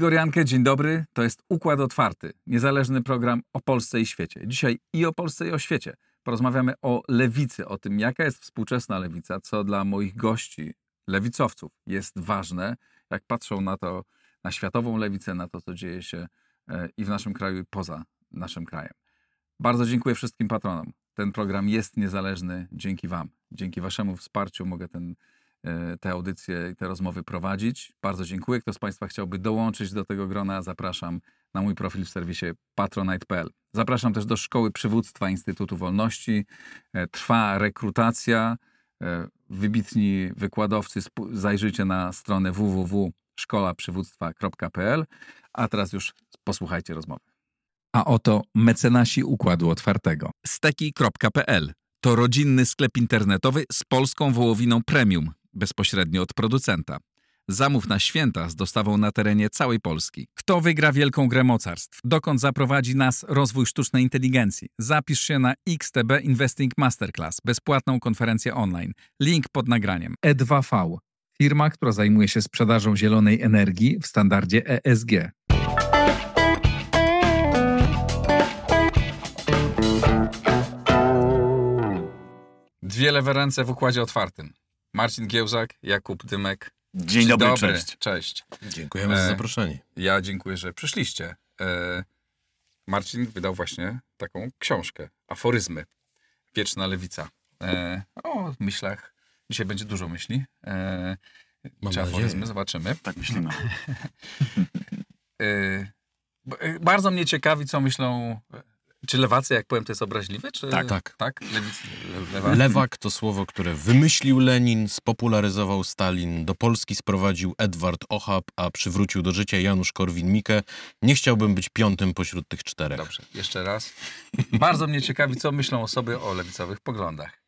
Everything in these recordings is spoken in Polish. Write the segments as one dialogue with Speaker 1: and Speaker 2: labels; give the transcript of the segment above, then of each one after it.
Speaker 1: Igor Jankę, dzień dobry. To jest Układ Otwarty, niezależny program o Polsce i świecie. Dzisiaj i o Polsce i o świecie. Porozmawiamy o lewicy, o tym, jaka jest współczesna lewica, co dla moich gości, lewicowców, jest ważne, jak patrzą na to, na światową lewicę, na to, co dzieje się e, i w naszym kraju, i poza naszym krajem. Bardzo dziękuję wszystkim patronom. Ten program jest niezależny dzięki Wam. Dzięki Waszemu wsparciu mogę ten E, te audycje i te rozmowy prowadzić. Bardzo dziękuję. Kto z Państwa chciałby dołączyć do tego grona, zapraszam na mój profil w serwisie patronite.pl. Zapraszam też do Szkoły Przywództwa Instytutu Wolności. E, trwa rekrutacja. E, wybitni wykładowcy, zajrzyjcie na stronę www.szkolaprzywództwa.pl. A teraz już posłuchajcie rozmowy. A oto mecenasi Układu Otwartego. Steki.pl to rodzinny sklep internetowy z polską wołowiną premium bezpośrednio od producenta. Zamów na święta z dostawą na terenie całej Polski. Kto wygra wielką grę mocarstw? Dokąd zaprowadzi nas rozwój sztucznej inteligencji? Zapisz się na XTB Investing Masterclass, bezpłatną konferencję online. Link pod nagraniem. E2V, firma, która zajmuje się sprzedażą zielonej energii w standardzie ESG. Dwie lewe ręce w układzie otwartym. Marcin Giełzak, Jakub Dymek.
Speaker 2: Dzień, dobry, dobry, cześć.
Speaker 1: Cześć.
Speaker 3: Dziękujemy e, za zaproszenie.
Speaker 1: Ja dziękuję, że przyszliście. E, Marcin wydał właśnie taką książkę, Aforyzmy. Wieczna lewica. E, o myślach. Dzisiaj będzie dużo myśli. E, Mam czy aforyzmy, zobaczymy.
Speaker 2: Tak myślimy.
Speaker 1: E, e, bardzo mnie ciekawi, co myślą czy lewacy, jak powiem, to jest obraźliwe? Czy...
Speaker 3: Tak, tak.
Speaker 1: tak?
Speaker 3: Lewa... Lewak to słowo, które wymyślił Lenin, spopularyzował Stalin, do Polski sprowadził Edward Ochab, a przywrócił do życia Janusz Korwin-Mikke. Nie chciałbym być piątym pośród tych czterech.
Speaker 1: Dobrze, jeszcze raz. Bardzo mnie ciekawi, co myślą osoby o lewicowych poglądach.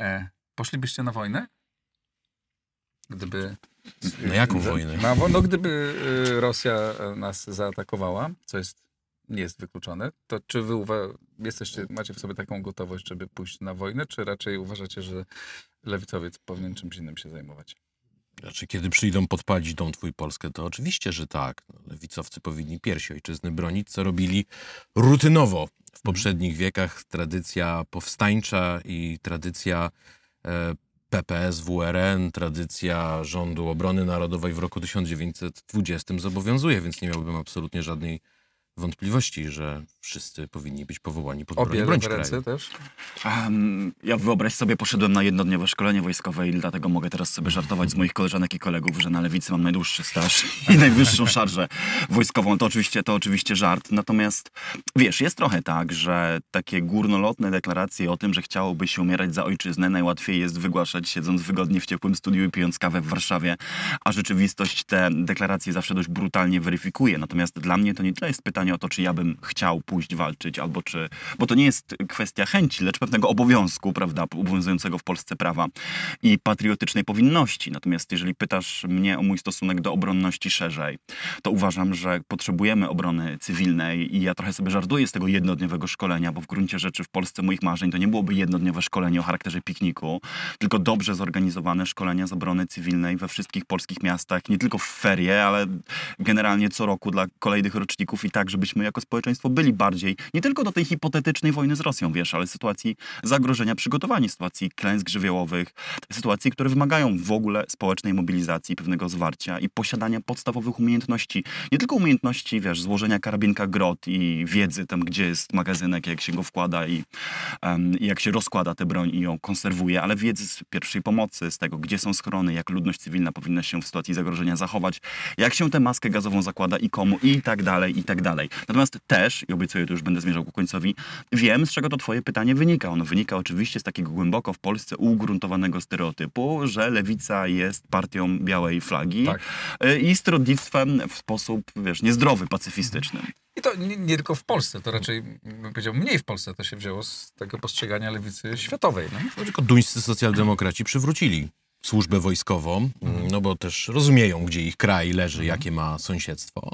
Speaker 1: E, poszlibyście na wojnę? Gdyby...
Speaker 3: Na jaką wojnę?
Speaker 1: Na, no, gdyby y, Rosja nas zaatakowała, co jest nie jest wykluczone, to czy wy jesteście, macie w sobie taką gotowość, żeby pójść na wojnę, czy raczej uważacie, że lewicowiec powinien czymś innym się zajmować?
Speaker 3: Znaczy, kiedy przyjdą podpalić dom twój Polskę, to oczywiście, że tak. No, lewicowcy powinni piersi ojczyzny bronić, co robili rutynowo w poprzednich wiekach. Tradycja powstańcza i tradycja e, PPS, WRN, tradycja rządu obrony narodowej w roku 1920 zobowiązuje, więc nie miałbym absolutnie żadnej wątpliwości, że wszyscy powinni być powołani pod
Speaker 1: Obie
Speaker 3: broń
Speaker 1: ręce też?
Speaker 2: Um, ja wyobraź sobie, poszedłem na jednodniowe szkolenie wojskowe i dlatego mogę teraz sobie żartować z moich koleżanek i kolegów, że na lewicy mam najdłuższy staż i najwyższą szarżę wojskową. To oczywiście, to oczywiście żart. Natomiast wiesz, jest trochę tak, że takie górnolotne deklaracje o tym, że chciałoby się umierać za ojczyznę, najłatwiej jest wygłaszać siedząc wygodnie w ciepłym studiu i pijąc kawę w Warszawie, a rzeczywistość te deklaracje zawsze dość brutalnie weryfikuje. Natomiast dla mnie to nie tyle jest pytanie o to, czy ja bym chciał pójść walczyć, albo czy... Bo to nie jest kwestia chęci, lecz pewnego obowiązku, prawda, obowiązującego w Polsce prawa i patriotycznej powinności. Natomiast jeżeli pytasz mnie o mój stosunek do obronności szerzej, to uważam, że potrzebujemy obrony cywilnej i ja trochę sobie żartuję z tego jednodniowego szkolenia, bo w gruncie rzeczy w Polsce moich marzeń to nie byłoby jednodniowe szkolenie o charakterze pikniku, tylko dobrze zorganizowane szkolenia z obrony cywilnej we wszystkich polskich miastach, nie tylko w ferie, ale generalnie co roku dla kolejnych roczników i tak, żebyśmy jako społeczeństwo byli bardziej, nie tylko do tej hipotetycznej wojny z Rosją, wiesz, ale sytuacji zagrożenia, przygotowani sytuacji klęsk żywiołowych, sytuacji, które wymagają w ogóle społecznej mobilizacji, pewnego zwarcia i posiadania podstawowych umiejętności. Nie tylko umiejętności, wiesz, złożenia karabinka grot i wiedzy tam, gdzie jest magazynek, jak się go wkłada i, um, jak się rozkłada tę broń i ją konserwuje, ale wiedzy z pierwszej pomocy, z tego, gdzie są schrony, jak ludność cywilna powinna się w sytuacji zagrożenia zachować, jak się tę maskę gazową zakłada i komu i tak dalej, i tak dalej. Natomiast też, i obiecuję, to już będę zmierzał ku końcowi, wiem, z czego to twoje pytanie wynika. Ono wynika oczywiście z takiego głęboko w Polsce ugruntowanego stereotypu, że lewica jest partią białej flagi tak. Y, i stronnictwem w sposób, wiesz, niezdrowy, pacyfistyczny.
Speaker 1: I to nie, nie, tylko w Polsce, to raczej, bym powiedział, mniej w Polsce to się wzięło z tego postrzegania lewicy światowej. No?
Speaker 3: Tylko duńscy socjaldemokraci przywrócili służbę wojskową, no bo też rozumieją, gdzie ich kraj leży, jakie ma sąsiedztwo.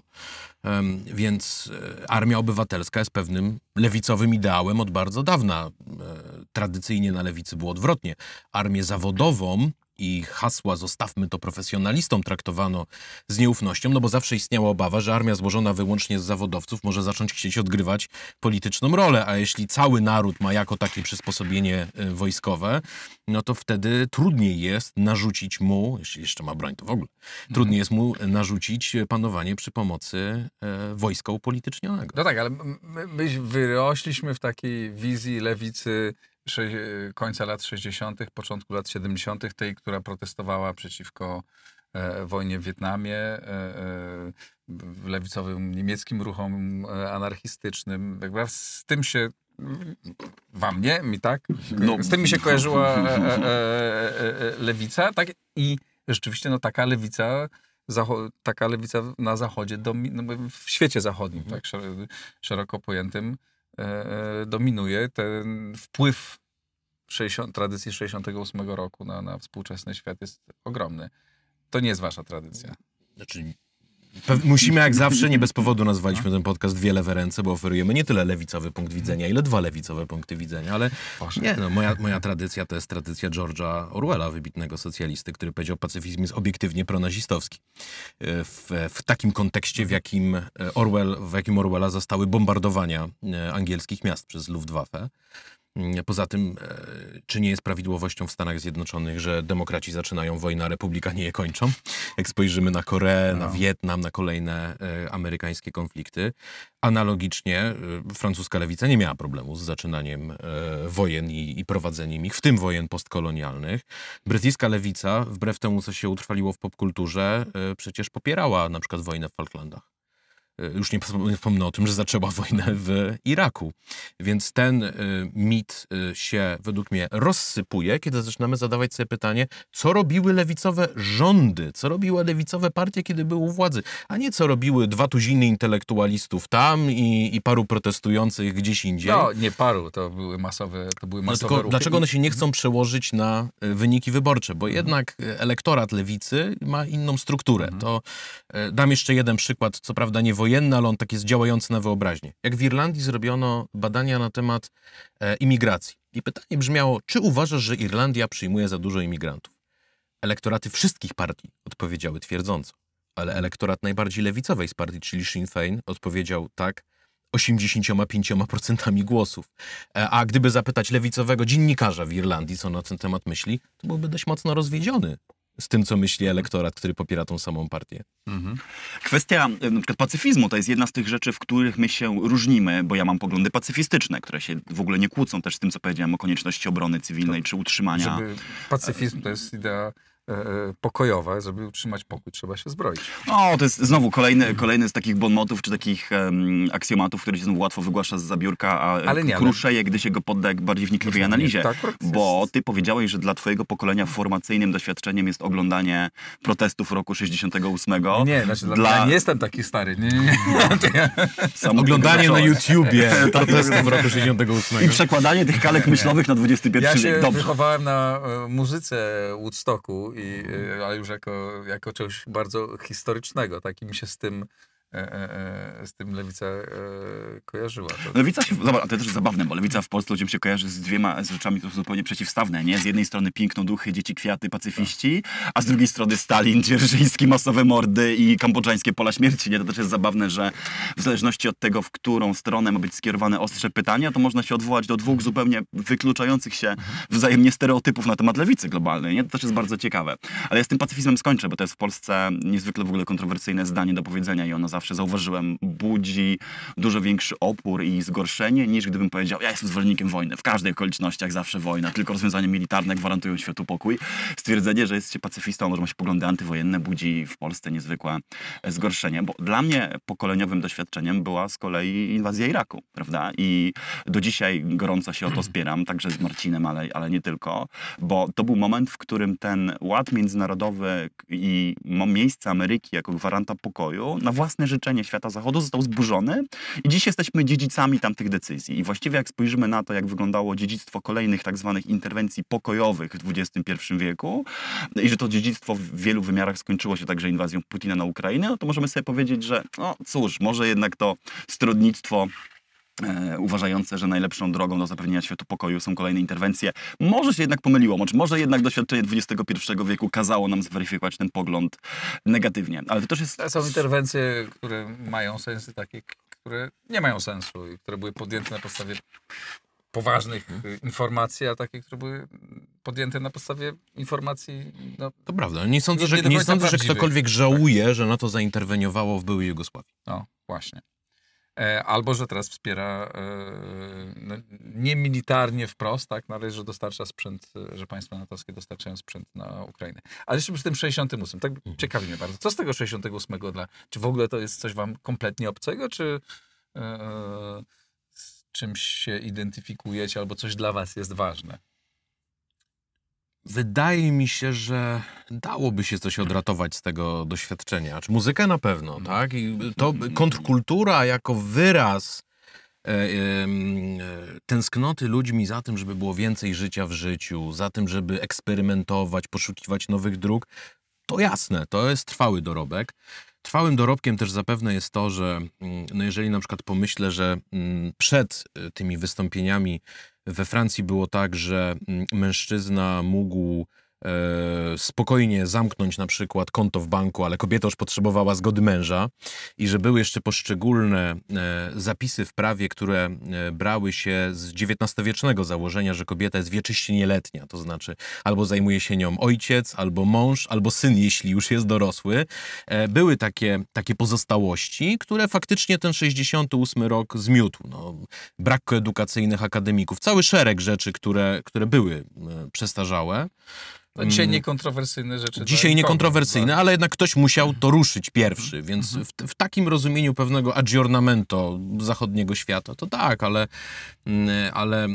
Speaker 3: Więc e, armia obywatelska jest pewnym lewicowym ideałem od bardzo dawna. E, Tradycyjnie na lewicy było odwrotnie. Armię zawodową i hasła zostawmy to profesjonalistom traktowano z nieufnością, no bo zawsze istniała obawa, że armia złożona wyłącznie z zawodowców może zacząć chcieć odgrywać polityczną rolę, a jeśli cały naród ma jako takie przysposobienie e, wojskowe, no to wtedy trudniej jest narzucić mu, jeśli jeszcze ma broń, to w ogóle, trudniej jest mu narzucić panowanie przy pomocy e, wojska upolitycznionego.
Speaker 1: No tak, ale my, my wyrośliśmy w takiej wizji lewicy końca lat 60., początku lat 70., tej, która protestowała przeciwko e, wojnie w Wietnamie, e, e, lewicowym niemieckim ruchom e, anarchistycznym. Z tym się wam nie, mi tak?
Speaker 2: No.
Speaker 1: Z tym mi się kojarzyła e, e, e, e, e, lewica, tak? I rzeczywiście no, taka lewica taka lewica na zachodzie, no, w świecie zachodnim, tak szer- szeroko pojętym, e, e, dominuje ten wpływ 60, tradycji 68 roku na, na współczesny świat jest ogromny. To nie jest wasza tradycja.
Speaker 3: Znaczy, musimy jak zawsze, nie bez powodu nazwaliśmy ten podcast Wiele w ręce, bo oferujemy nie tyle lewicowy punkt widzenia, ile dwa lewicowe punkty widzenia, ale nie, no, moja, moja tradycja to jest tradycja George'a Orwella, wybitnego socjalisty, który powiedział, pacyfizm jest obiektywnie pronazistowski. E, W, w takim kontekście, w jakim e, Orwell, w jakim Orwella zostały bombardowania e, angielskich miast przez Luftwaffe. Mm, Poza tym, e, czy nie jest prawidłowością w Stanach Zjednoczonych, że demokraci zaczynają wojnę, a republikanie je kończą? Jak spojrzymy na Koreę, na
Speaker 1: No.
Speaker 3: Wietnam, na kolejne e, amerykańskie konflikty. Analogicznie e, francuska lewica nie miała problemu z zaczynaniem wojen i, i prowadzeniem ich, w tym wojen postkolonialnych. Brytyjska lewica, wbrew temu, co się utrwaliło w popkulturze, przecież popierała na przykład wojnę w Falklandach. E, Już nie wspom- nie wspomnę o tym, że zaczęła wojnę w Iraku. Więc ten y, mit y, się według mnie rozsypuje, kiedy zaczynamy zadawać sobie pytanie, co robiły lewicowe rządy, co robiły lewicowe partie, kiedy były u władzy, a nie co robiły dwa tuziny intelektualistów tam i, i paru protestujących gdzieś indziej.
Speaker 1: No, nie paru, to były masowe, to były
Speaker 3: No
Speaker 1: masowe
Speaker 3: tylko
Speaker 1: ruchy.
Speaker 3: dlaczego one się nie chcą przełożyć na wyniki wyborcze? Bo jednak y, elektorat lewicy ma inną strukturę. To y, dam jeszcze jeden przykład, co prawda nie wojenny, ale on tak jest działający na wyobraźnię. Jak w Irlandii zrobiono badania na temat e, imigracji. I pytanie brzmiało, czy uważasz, że Irlandia przyjmuje za dużo imigrantów? Elektoraty wszystkich partii odpowiedziały twierdząco. Ale elektorat najbardziej lewicowej z partii, czyli Sinn Féin, odpowiedział tak 85% głosów. E, A gdyby zapytać lewicowego dziennikarza w Irlandii, co na ten temat myśli, to byłby dość mocno rozwiedziony z tym, co myśli elektorat, który popiera tą samą partię.
Speaker 1: Mhm.
Speaker 2: Kwestia e, na przykład pacyfizmu to jest jedna z tych rzeczy, w których my się różnimy, bo ja mam poglądy pacyfistyczne, które się w ogóle nie kłócą też z tym, co powiedziałem o konieczności obrony cywilnej czy utrzymania.
Speaker 1: Żeby pacyfizm to jest idea e, e, pokojowa, żeby utrzymać pokój, trzeba się zbroić.
Speaker 2: O, to jest znowu kolejny, kolejny z takich bonmotów, czy takich em, aksjomatów, które się znów łatwo wygłasza z zabiórka, a
Speaker 1: Ale
Speaker 2: ale
Speaker 1: nie, ale-
Speaker 2: kruszeje, gdy się go podda jak bardziej wnikliwej analizie.
Speaker 1: Tak,
Speaker 2: Bo ty powiedziałeś, że dla twojego pokolenia formacyjnym doświadczeniem jest oglądanie protestów roku 68.
Speaker 1: Nie, nie, znaczy dla...
Speaker 2: Dla-
Speaker 1: ja nie jestem taki stary. Nie, nie, nie. Ja...
Speaker 3: Oglądanie na. YouTubie
Speaker 2: Tak,
Speaker 3: protestów roku 68.
Speaker 2: I przekładanie tych kalek myślowych na XXI
Speaker 1: Ja się
Speaker 2: wiek. Dobrze.
Speaker 1: wychowałem na e, muzyce Woodstocku, i, e, ale już jako, jako czegoś bardzo historycznego. Tak i mi się z tym, z tym lewica e, kojarzyła. To,
Speaker 2: Lewica się, zobacz, to też jest zabawne, bo lewica w Polsce ludziom się kojarzy z dwiema z rzeczami są zupełnie przeciwstawne, nie? Z jednej strony piękno duchy, dzieci, kwiaty, pacyfiści, a z drugiej strony Stalin, dzierżyński, masowe mordy i kambodżańskie pola śmierci, nie? To też jest zabawne, że w zależności od tego, w którą stronę ma być skierowane ostrze pytania, to można się odwołać do dwóch zupełnie wykluczających się wzajemnie stereotypów na temat lewicy globalnej, nie? To też jest bardzo ciekawe. Ale ja z tym pacyfizmem skończę, bo to jest w Polsce niezwykle w ogóle kontrowersyjne zdanie do powiedzenia i ono zawsze zauważyłem budzi dużo większy opór i zgorszenie niż gdybym powiedział, ja jestem zwolennikiem wojny. W każdych okolicznościach zawsze wojna, tylko rozwiązania militarne gwarantują światu pokój. Stwierdzenie, że jest się pacyfistą, może się poglądy antywojenne, budzi w Polsce niezwykłe zgorszenie, bo dla mnie pokoleniowym doświadczeniem była z kolei inwazja Iraku, prawda? I do dzisiaj gorąco się o to spieram, także z Marcinem, ale, ale nie tylko, bo to był moment, w którym ten ład międzynarodowy i miejsce Ameryki jako gwaranta pokoju na własne życzenie świata zachodu został zburzony i dziś jesteśmy dziedzicami tamtych decyzji. I właściwie jak spojrzymy na to, jak wyglądało dziedzictwo kolejnych tak zwanych interwencji pokojowych w XXI wieku i że to dziedzictwo w wielu wymiarach skończyło się także inwazją Putina na Ukrainę, no to możemy sobie powiedzieć, że no cóż, może jednak to stronnictwo uważające, że najlepszą drogą do zapewnienia światu pokoju są kolejne interwencje. Może się jednak pomyliło, może- jednak doświadczenie XXI wieku kazało nam zweryfikować ten pogląd negatywnie. Ale to też jest...
Speaker 1: Są interwencje, które mają sensy takie, które nie mają sensu i które były podjęte na podstawie poważnych y, informacji, a takie, które były podjęte na podstawie informacji no,
Speaker 3: To prawda. Nie sądzę,
Speaker 1: Nie-
Speaker 3: że,
Speaker 1: nie
Speaker 3: nie sądzę, że ktokolwiek żałuje, że na to zainterweniowało w byłej Jugosławii.
Speaker 1: No, właśnie. E, albo, że teraz wspiera e, no, nie militarnie wprost, tak, no, ale że dostarcza sprzęt, e, że państwa natowskie dostarczają sprzęt na Ukrainę. Ale jeszcze przy tym 68, tak ciekawi mnie bardzo. Co z tego 68 dla, czy w ogóle to jest coś wam kompletnie obcego, czy e, z czymś się identyfikujecie, albo coś dla was jest ważne?
Speaker 3: Wydaje mi się, że dałoby się coś odratować z tego doświadczenia. Czy muzykę na pewno, tak? I to kontrkultura jako wyraz e, e, tęsknoty ludźmi za tym, żeby było więcej życia w życiu, za tym, żeby eksperymentować, poszukiwać nowych dróg, to jasne, to jest trwały dorobek. Trwałym dorobkiem też zapewne jest to, że mm, no jeżeli na przykład pomyślę, że mm, przed y, tymi wystąpieniami we Francji było tak, że mm, mężczyzna mógł spokojnie zamknąć na przykład konto w banku, ale kobieta już potrzebowała zgody męża i że były jeszcze poszczególne e, zapisy w prawie, które e, brały się z XIX-wiecznego założenia, że kobieta jest wieczyście nieletnia, to znaczy albo zajmuje się nią ojciec, albo mąż, albo syn, jeśli już jest dorosły. E, były takie, takie pozostałości, które faktycznie ten 68 rok zmiótł. No, brak edukacyjnych akademików, cały szereg rzeczy, które, które były e, przestarzałe.
Speaker 1: No, dzisiaj
Speaker 3: Mm.
Speaker 1: niekontrowersyjne rzeczy.
Speaker 3: Dzisiaj niekontrowersyjne,
Speaker 1: tak.
Speaker 3: ale jednak ktoś musiał to ruszyć pierwszy, więc w, w takim rozumieniu pewnego aggiornamento zachodniego świata, to tak, ale, mm, ale e,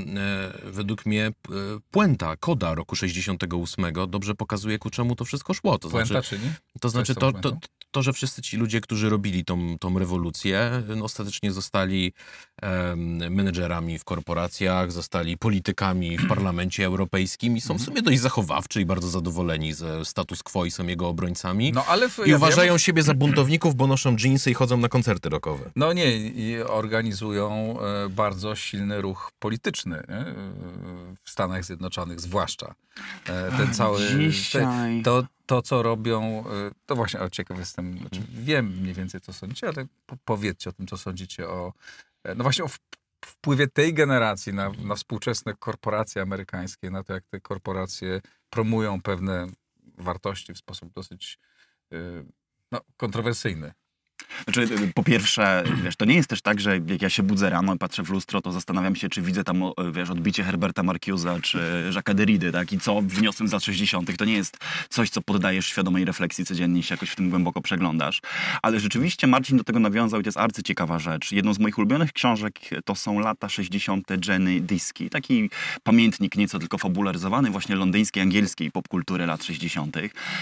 Speaker 3: według mnie p- puenta, koda roku 68 dobrze pokazuje, ku czemu to wszystko szło. To
Speaker 1: Puenta
Speaker 3: znaczy,
Speaker 1: czyni?
Speaker 3: to, znaczy to, to? To, że wszyscy ci ludzie, którzy robili tą, tą rewolucję, no, ostatecznie zostali em, menedżerami w korporacjach, zostali politykami w parlamencie europejskim i są w sumie dość zachowawczy i bardzo zadowoleni ze status quo i są jego obrońcami.
Speaker 1: No ale w,
Speaker 3: I
Speaker 1: ja
Speaker 3: uważają
Speaker 1: wiem,
Speaker 3: siebie za buntowników, bo noszą dżinsy i chodzą na koncerty rockowe.
Speaker 1: No nie, i organizują e, bardzo silny ruch polityczny nie? E, w Stanach Zjednoczonych zwłaszcza. E, Ten cały... Te,
Speaker 2: Dzisiaj...
Speaker 1: to, to, co robią, e, to właśnie, o, ciekaw jestem, znaczy, wiem mniej więcej, co sądzicie, ale po, powiedzcie o tym, co sądzicie o, e, no właśnie o wpływie tej generacji na, na współczesne korporacje amerykańskie, na to, jak te korporacje promują pewne wartości w sposób dosyć e, no, kontrowersyjny.
Speaker 2: Znaczy, y, po pierwsze, wiesz, to nie jest też tak, że jak ja się budzę rano i patrzę w lustro, to zastanawiam się, czy widzę tam, o, wiesz, odbicie Herberta Marcuse'a czy Jacques'a Derrida, tak? I co wniosłem z lat 60. To nie jest coś, co poddajesz świadomej refleksji codziennie się jakoś w tym głęboko przeglądasz. Ale rzeczywiście Marcin do tego nawiązał i to jest arcyciekawa rzecz. Jedną z moich ulubionych książek to są lata 60. Jenny Diski. Taki pamiętnik nieco tylko fabularyzowany właśnie londyńskiej, angielskiej popkultury lat 60.,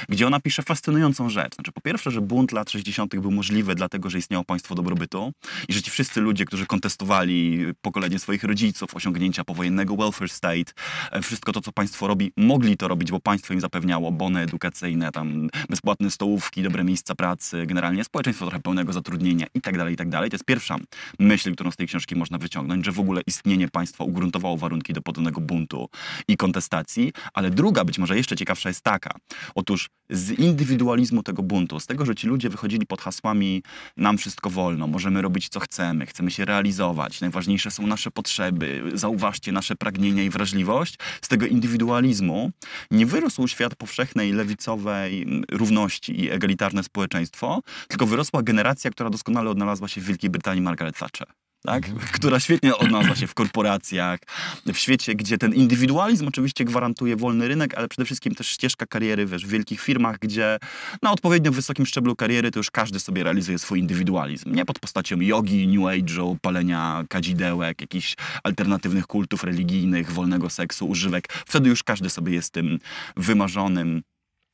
Speaker 2: gdzie ona pisze fascynującą rzecz. Znaczy, po pierwsze, że bunt lat 60. był możliwy dlatego, że istniało państwo dobrobytu i że ci wszyscy ludzie, którzy kontestowali pokolenie swoich rodziców, osiągnięcia powojennego welfare state, e, wszystko to, co państwo robi, mogli to robić, bo państwo im zapewniało bony edukacyjne, tam bezpłatne stołówki, dobre miejsca pracy, generalnie społeczeństwo trochę pełnego zatrudnienia i tak tak. To jest pierwsza myśl, którą z tej książki można wyciągnąć, że w ogóle istnienie państwa ugruntowało warunki do podobnego buntu i kontestacji, ale druga, być może jeszcze ciekawsza jest taka. Otóż z indywidualizmu tego buntu, z tego, że ci ludzie wychodzili pod hasłami nam wszystko wolno, możemy robić co chcemy, chcemy się realizować, najważniejsze są nasze potrzeby, zauważcie nasze pragnienia i wrażliwość, z tego indywidualizmu nie wyrósł świat powszechnej, lewicowej równości i egalitarne społeczeństwo, tylko wyrosła generacja, która doskonale odnalazła się w Wielkiej Brytanii Margaret Thatcher. Tak? Która świetnie odnalazła się w korporacjach, w świecie, gdzie ten indywidualizm oczywiście gwarantuje wolny rynek, ale przede wszystkim też ścieżka kariery wiesz, w wielkich firmach, gdzie na odpowiednio wysokim szczeblu kariery to już każdy sobie realizuje swój indywidualizm. Nie pod postacią jogi, new age'u, palenia kadzidełek, jakichś alternatywnych kultów religijnych, wolnego seksu, używek. Wtedy już każdy sobie jest tym wymarzonym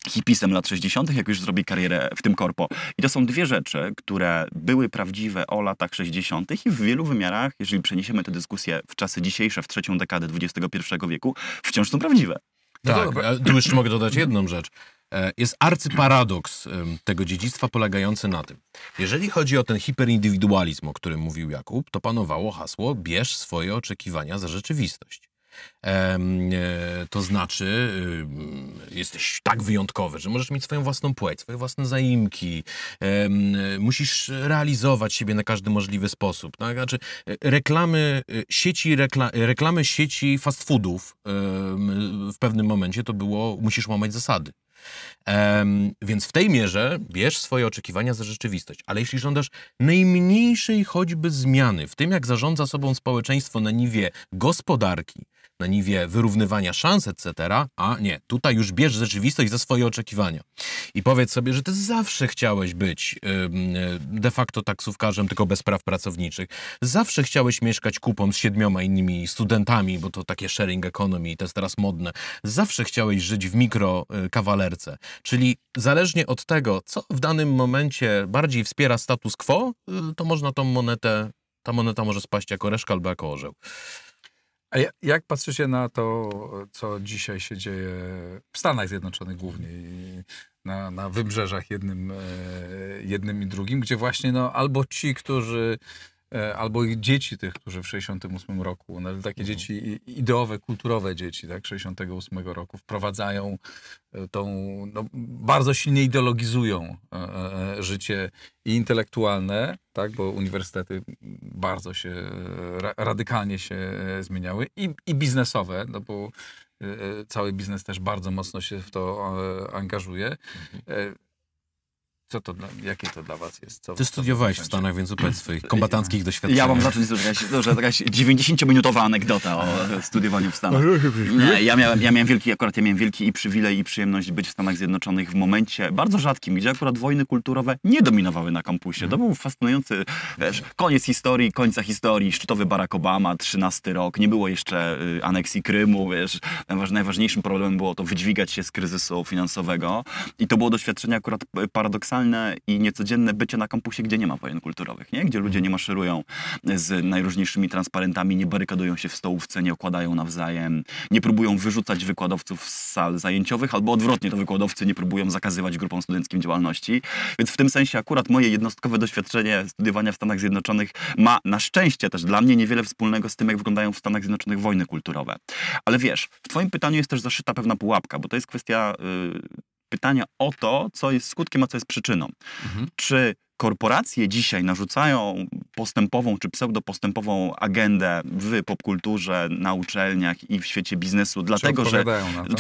Speaker 2: hipisem lat 60., jak już zrobi karierę w tym korpo. I to są dwie rzeczy, które były prawdziwe o latach 60. i w wielu wymiarach, jeżeli przeniesiemy tę dyskusję w czasy dzisiejsze, w trzecią dekadę XXI wieku, wciąż są prawdziwe.
Speaker 1: No
Speaker 3: Tak, tu jeszcze mogę dodać jedną rzecz. E, Jest arcyparadoks tego dziedzictwa polegający na tym. Jeżeli chodzi o ten hiperindywidualizm, o którym mówił Jakub, to panowało hasło bierz swoje oczekiwania za rzeczywistość. E, to znaczy, ym, jesteś tak wyjątkowy, że możesz mieć swoją własną płeć, swoje własne zaimki, e, musisz realizować siebie na każdy możliwy sposób. Tak? Znaczy, e, reklamy sieci, rekla, reklamy sieci fast foodów w pewnym momencie to było, musisz łamać zasady. Em, więc w tej mierze bierz swoje oczekiwania za rzeczywistość. Ale jeśli żądasz najmniejszej choćby zmiany w tym, jak zarządza sobą społeczeństwo na niwie gospodarki, na niwie wyrównywania szans, etc., a nie, tutaj już bierz rzeczywistość za swoje oczekiwania. I powiedz sobie, że ty zawsze chciałeś być de facto taksówkarzem, tylko bez praw pracowniczych. Zawsze chciałeś mieszkać kupą z siedmioma innymi studentami, bo to takie sharing economy i to jest teraz modne. Zawsze chciałeś żyć w mikrokawalerce. Czyli zależnie od tego, co w danym momencie bardziej wspiera status quo, y, to można tą monetę, ta moneta może spaść jako reszka albo jako orzeł.
Speaker 1: A ja- jak patrzycie na to, co dzisiaj się dzieje w Stanach Zjednoczonych głównie i na, na wybrzeżach jednym, e, jednym i drugim, gdzie właśnie no, albo ci, którzy albo ich dzieci tych, którzy w 68 roku, no, takie dzieci i- ideowe, kulturowe dzieci, tak, 68 roku wprowadzają e, tą, no, bardzo silnie ideologizują e, e, życie i intelektualne, tak, bo uniwersytety bardzo się, e, ra, radykalnie się e, zmieniały i, i biznesowe, no bo e, e, cały biznes też bardzo mocno się w to e, angażuje. E, Co to dla, jakie to dla was jest? Co,
Speaker 3: Ty studiowałeś w? Stanach, więc opowiedz swoich kombatanckich doświadczeniach.
Speaker 2: Ja mam zacząć jakaś, dobrze, jakaś 90-minutowa anegdota o studiowaniu w Stanach. Nie, ja miałem, ja miałem wielki, akurat ja miałem wielki i przywilej i przyjemność być w Stanach Zjednoczonych w momencie bardzo rzadkim, gdzie akurat wojny kulturowe nie dominowały na kampusie. To był fascynujący, wiesz, koniec historii, końca historii, szczytowy Barack Obama, 13 rok, nie było jeszcze y, aneksji Krymu, wiesz, najważ, najważniejszym problemem było to wydźwigać się z kryzysu finansowego i to było doświadczenie akurat p- paradoksalne i niecodzienne bycie na kampusie, gdzie nie ma wojen kulturowych, nie? Gdzie ludzie nie maszerują z najróżniejszymi transparentami, nie barykadują się w stołówce, nie okładają nawzajem, nie próbują wyrzucać wykładowców z sal zajęciowych, albo odwrotnie, to wykładowcy nie próbują zakazywać grupom studenckim działalności. Więc w tym sensie akurat moje jednostkowe doświadczenie studiowania w Stanach Zjednoczonych ma na szczęście też dla mnie niewiele wspólnego z tym, jak wyglądają w Stanach Zjednoczonych wojny kulturowe. Ale wiesz, w twoim pytaniu jest też zaszyta pewna pułapka, bo to jest kwestia y, pytania o to, co jest skutkiem, a co jest przyczyną.
Speaker 1: Mhm.
Speaker 2: Czy korporacje dzisiaj narzucają postępową czy pseudopostępową agendę w popkulturze, na uczelniach i w świecie biznesu, dlatego że,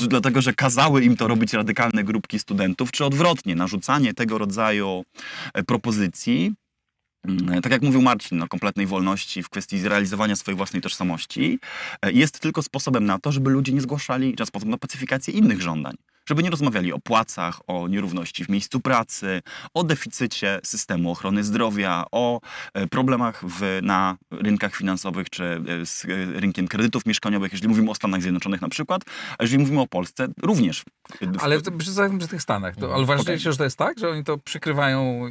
Speaker 2: dlatego, że kazały im to robić radykalne grupki studentów, czy odwrotnie, narzucanie tego rodzaju e, propozycji Mm, Tak jak mówił Marcin, no, kompletnej wolności w kwestii zrealizowania swojej własnej tożsamości e, jest tylko sposobem na to, żeby ludzie nie zgłaszali, czy sposób na pacyfikację innych żądań. Żeby nie rozmawiali o płacach, o nierówności w miejscu pracy, o deficycie systemu ochrony zdrowia, o e, problemach w, na rynkach finansowych czy e, z e, rynkiem kredytów mieszkaniowych, jeżeli mówimy o Stanach Zjednoczonych na przykład, a jeżeli mówimy o Polsce, również. w-
Speaker 1: Ale to przy, przy tych Stanach. To, ale uważacie,
Speaker 2: Okej.
Speaker 1: że to jest tak, że oni to przykrywają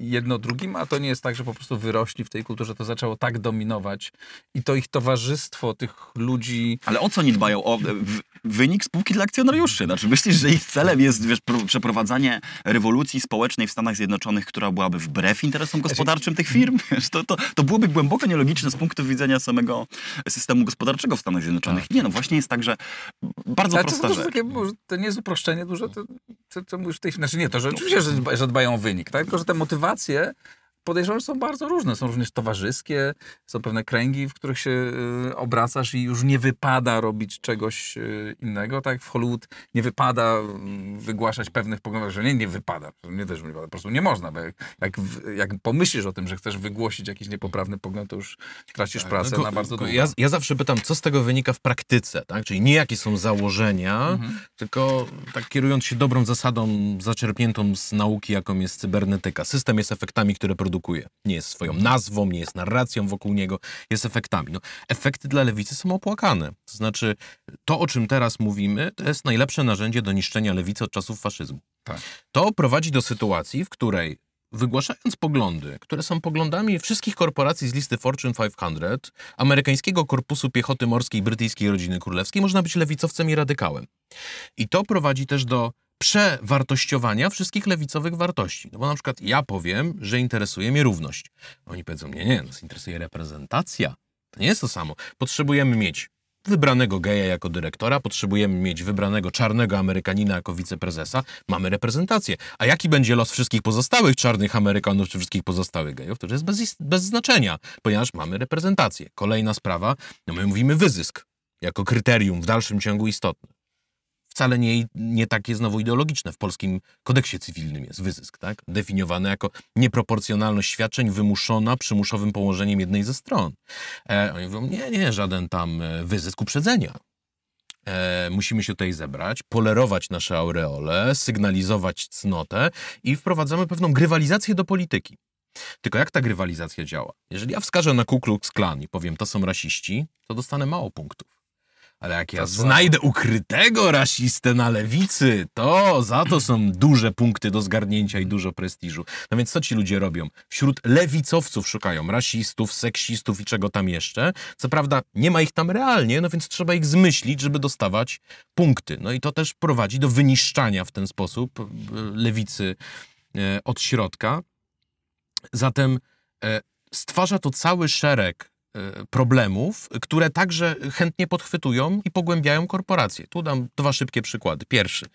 Speaker 1: jedno drugim, a to nie jest tak, że po prostu wyrośli w tej kulturze, to zaczęło tak dominować i to ich towarzystwo, tych ludzi...
Speaker 2: Ale o co oni dbają? O w, wynik spółki dla akcjonariuszy. Znaczy, myślisz, że ich celem jest wiesz, pro, przeprowadzanie rewolucji społecznej w Stanach Zjednoczonych, która byłaby wbrew interesom gospodarczym tych firm? Wiesz, to, to, to byłoby głęboko nielogiczne z punktu widzenia samego systemu gospodarczego w Stanach Zjednoczonych. Nie, no właśnie jest tak, że bardzo
Speaker 1: Ale to,
Speaker 2: prosta
Speaker 1: to,
Speaker 2: rzecz.
Speaker 1: takie, to nie jest uproszczenie duże, to, to, to mówisz w tej Znaczy nie, to że oczywiście, że, dba, że dbają o wynik, tak? tylko że te motywacje podejrzewam, że są bardzo różne. Są również towarzyskie, są pewne kręgi, w których się y, obracasz i już nie wypada robić czegoś y, innego. Tak w Hollywood nie wypada y, wygłaszać pewnych poglądów, że nie, nie wypada. Nie też nie wypada, po prostu nie można, bo jak, jak, jak pomyślisz o tym, że chcesz wygłosić jakiś niepoprawny pogląd, to już tracisz pracę
Speaker 3: No, ko-
Speaker 1: na bardzo długo.
Speaker 3: Ja, ja zawsze pytam, co z tego wynika w praktyce, tak? Czyli nie jakie są założenia,
Speaker 1: Mhm.
Speaker 3: tylko tak kierując się dobrą zasadą zaczerpniętą z nauki, jaką jest cybernetyka. System jest efektami, które produkuje produkuje. Nie jest swoją nazwą, nie jest narracją wokół niego, jest efektami. No, efekty dla lewicy są opłakane. To znaczy, to o czym teraz mówimy, to jest najlepsze narzędzie do niszczenia lewicy od czasów faszyzmu.
Speaker 1: Tak.
Speaker 3: To prowadzi do sytuacji, w której wygłaszając poglądy, które są poglądami wszystkich korporacji z listy Fortune 500, amerykańskiego korpusu piechoty morskiej brytyjskiej rodziny królewskiej, można być lewicowcem i radykałem. I to prowadzi też do przewartościowania wszystkich lewicowych wartości. No bo na przykład ja powiem, że interesuje mnie równość. Oni powiedzą, nie, nie, nas interesuje reprezentacja. To nie jest to samo. Potrzebujemy mieć wybranego geja jako dyrektora, potrzebujemy mieć wybranego czarnego Amerykanina jako wiceprezesa, mamy reprezentację. A jaki będzie los wszystkich pozostałych czarnych Amerykanów czy wszystkich pozostałych gejów, to już jest bez, bez znaczenia, ponieważ mamy reprezentację. Kolejna sprawa, no my mówimy wyzysk jako kryterium w dalszym ciągu istotne. Wcale nie, nie takie znowu ideologiczne. W polskim kodeksie cywilnym jest wyzysk, tak? Definiowany jako nieproporcjonalność świadczeń wymuszona przymuszowym położeniem jednej ze stron. E, oni mówią, nie, nie, żaden tam e, wyzysk uprzedzenia. E, musimy się tutaj zebrać, polerować nasze aureole, sygnalizować cnotę i wprowadzamy pewną grywalizację do polityki. Tylko jak ta grywalizacja działa? Jeżeli ja wskażę na Ku Klux Klan i powiem, to są rasiści, to dostanę mało punktów. Ale jak ja
Speaker 1: To
Speaker 3: znajdę ukrytego rasistę na lewicy, to za to są duże punkty do zgarnięcia i dużo prestiżu. No więc co ci ludzie robią? Wśród lewicowców szukają rasistów, seksistów i czego tam jeszcze. Co prawda nie ma ich tam realnie, no więc trzeba ich zmyślić, żeby dostawać punkty. No i to też prowadzi do wyniszczania w ten sposób e, lewicy e, od środka. Zatem e, stwarza to cały szereg problemów, które także chętnie podchwytują i pogłębiają korporacje. Tu dam dwa szybkie przykłady. Pierwszy.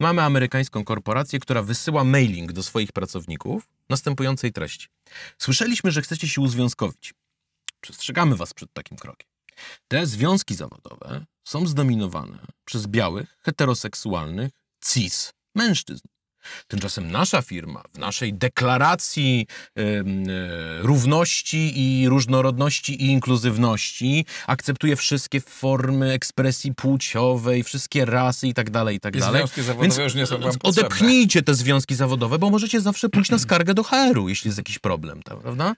Speaker 3: Mamy amerykańską korporację, która wysyła mailing do swoich pracowników następującej treści. Słyszeliśmy, że chcecie się uzwiązkowić. Przestrzegamy was przed takim krokiem. Te związki zawodowe są zdominowane przez białych, heteroseksualnych, cis mężczyzn. Tymczasem nasza firma w naszej deklaracji e, równości i różnorodności i inkluzywności akceptuje wszystkie formy ekspresji płciowej, wszystkie rasy i tak dalej, i tak dalej.
Speaker 1: związki zawodowe już nie są wam
Speaker 3: więc
Speaker 1: potrzebne.
Speaker 3: odepchnijcie te związki zawodowe, bo możecie zawsze pójść na skargę do HR-u, jeśli jest jakiś problem, prawda?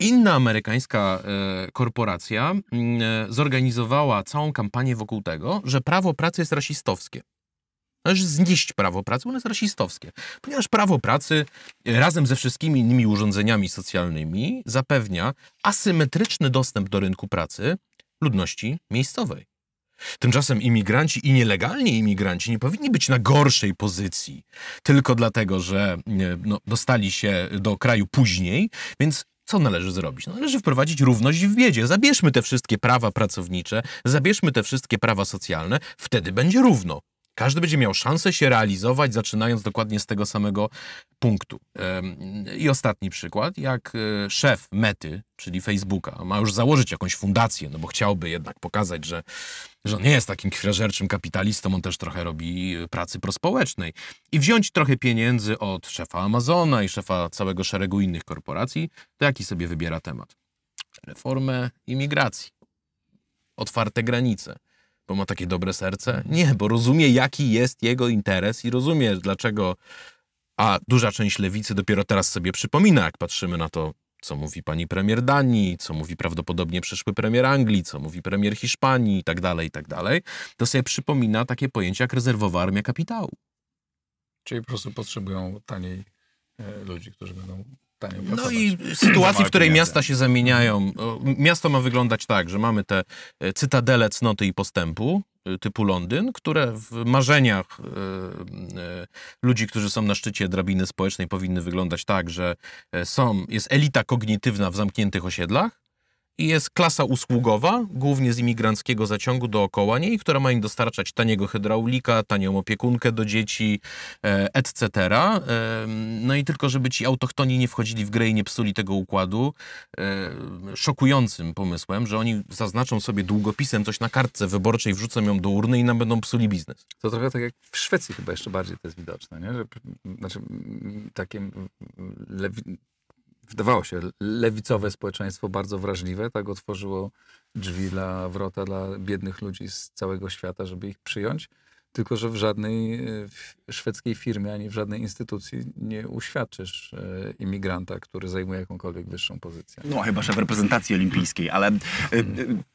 Speaker 3: Inna amerykańska e, korporacja mm, e, zorganizowała całą kampanię wokół tego, że prawo pracy jest rasistowskie. Należy znieść prawo pracy, ono jest rasistowskie. Ponieważ prawo pracy e, razem ze wszystkimi innymi urządzeniami socjalnymi zapewnia asymetryczny dostęp do rynku pracy ludności miejscowej. Tymczasem imigranci i nielegalni imigranci nie powinni być na gorszej pozycji tylko dlatego, że no, dostali się do kraju później, więc co należy zrobić? No, należy wprowadzić równość w biedzie. Zabierzmy te wszystkie prawa pracownicze, zabierzmy te wszystkie prawa socjalne, wtedy będzie równo. Każdy będzie miał szansę się realizować, zaczynając dokładnie z tego samego punktu. I ostatni przykład, jak e, szef Mety, czyli Facebooka, ma już założyć jakąś fundację, no bo chciałby jednak pokazać, że, że on nie jest takim krwiożerczym kapitalistą, on też trochę robi pracy prospołecznej. I wziąć trochę pieniędzy od szefa Amazona i szefa całego szeregu innych korporacji, to jaki sobie wybiera temat? Reformę imigracji. Otwarte granice bo ma takie dobre serce? Nie, bo rozumie, jaki jest jego interes i rozumie, dlaczego. A duża część lewicy dopiero teraz sobie przypomina, jak patrzymy na to, co mówi pani premier Danii, co mówi prawdopodobnie przyszły premier Anglii, co mówi premier Hiszpanii i tak dalej, i tak dalej, to sobie przypomina takie pojęcia jak rezerwowa armia kapitału.
Speaker 1: Czyli po prostu potrzebują taniej e, ludzi, którzy będą
Speaker 3: No i sytuacji, w której miasta się zamieniają. Miasto ma wyglądać tak, że mamy te e, cytadele cnoty i postępu e, typu Londyn, które w marzeniach e, ludzi, którzy są na szczycie drabiny społecznej powinny wyglądać tak, że są, jest elita kognitywna w zamkniętych osiedlach jest klasa usługowa, głównie z imigranckiego zaciągu dookoła niej, która ma im dostarczać taniego hydraulika, tanią opiekunkę do dzieci, e, etc. E, No i tylko, żeby ci autochtoni nie wchodzili w grę i nie psuli tego układu, e, szokującym pomysłem, że oni zaznaczą sobie długopisem coś na kartce wyborczej, wrzucą ją do urny i nam będą psuli biznes.
Speaker 1: To trochę tak jak w Szwecji chyba jeszcze bardziej to jest widoczne, nie? Że, znaczy lewi, wydawało się lewicowe społeczeństwo bardzo wrażliwe, tak otworzyło drzwi dla wrota dla biednych ludzi z całego świata, żeby ich przyjąć. Tylko, że w żadnej e, szwedzkiej firmie ani w żadnej instytucji nie uświadczysz e, imigranta, który zajmuje jakąkolwiek wyższą pozycję.
Speaker 2: No chyba, że w reprezentacji olimpijskiej, ale y,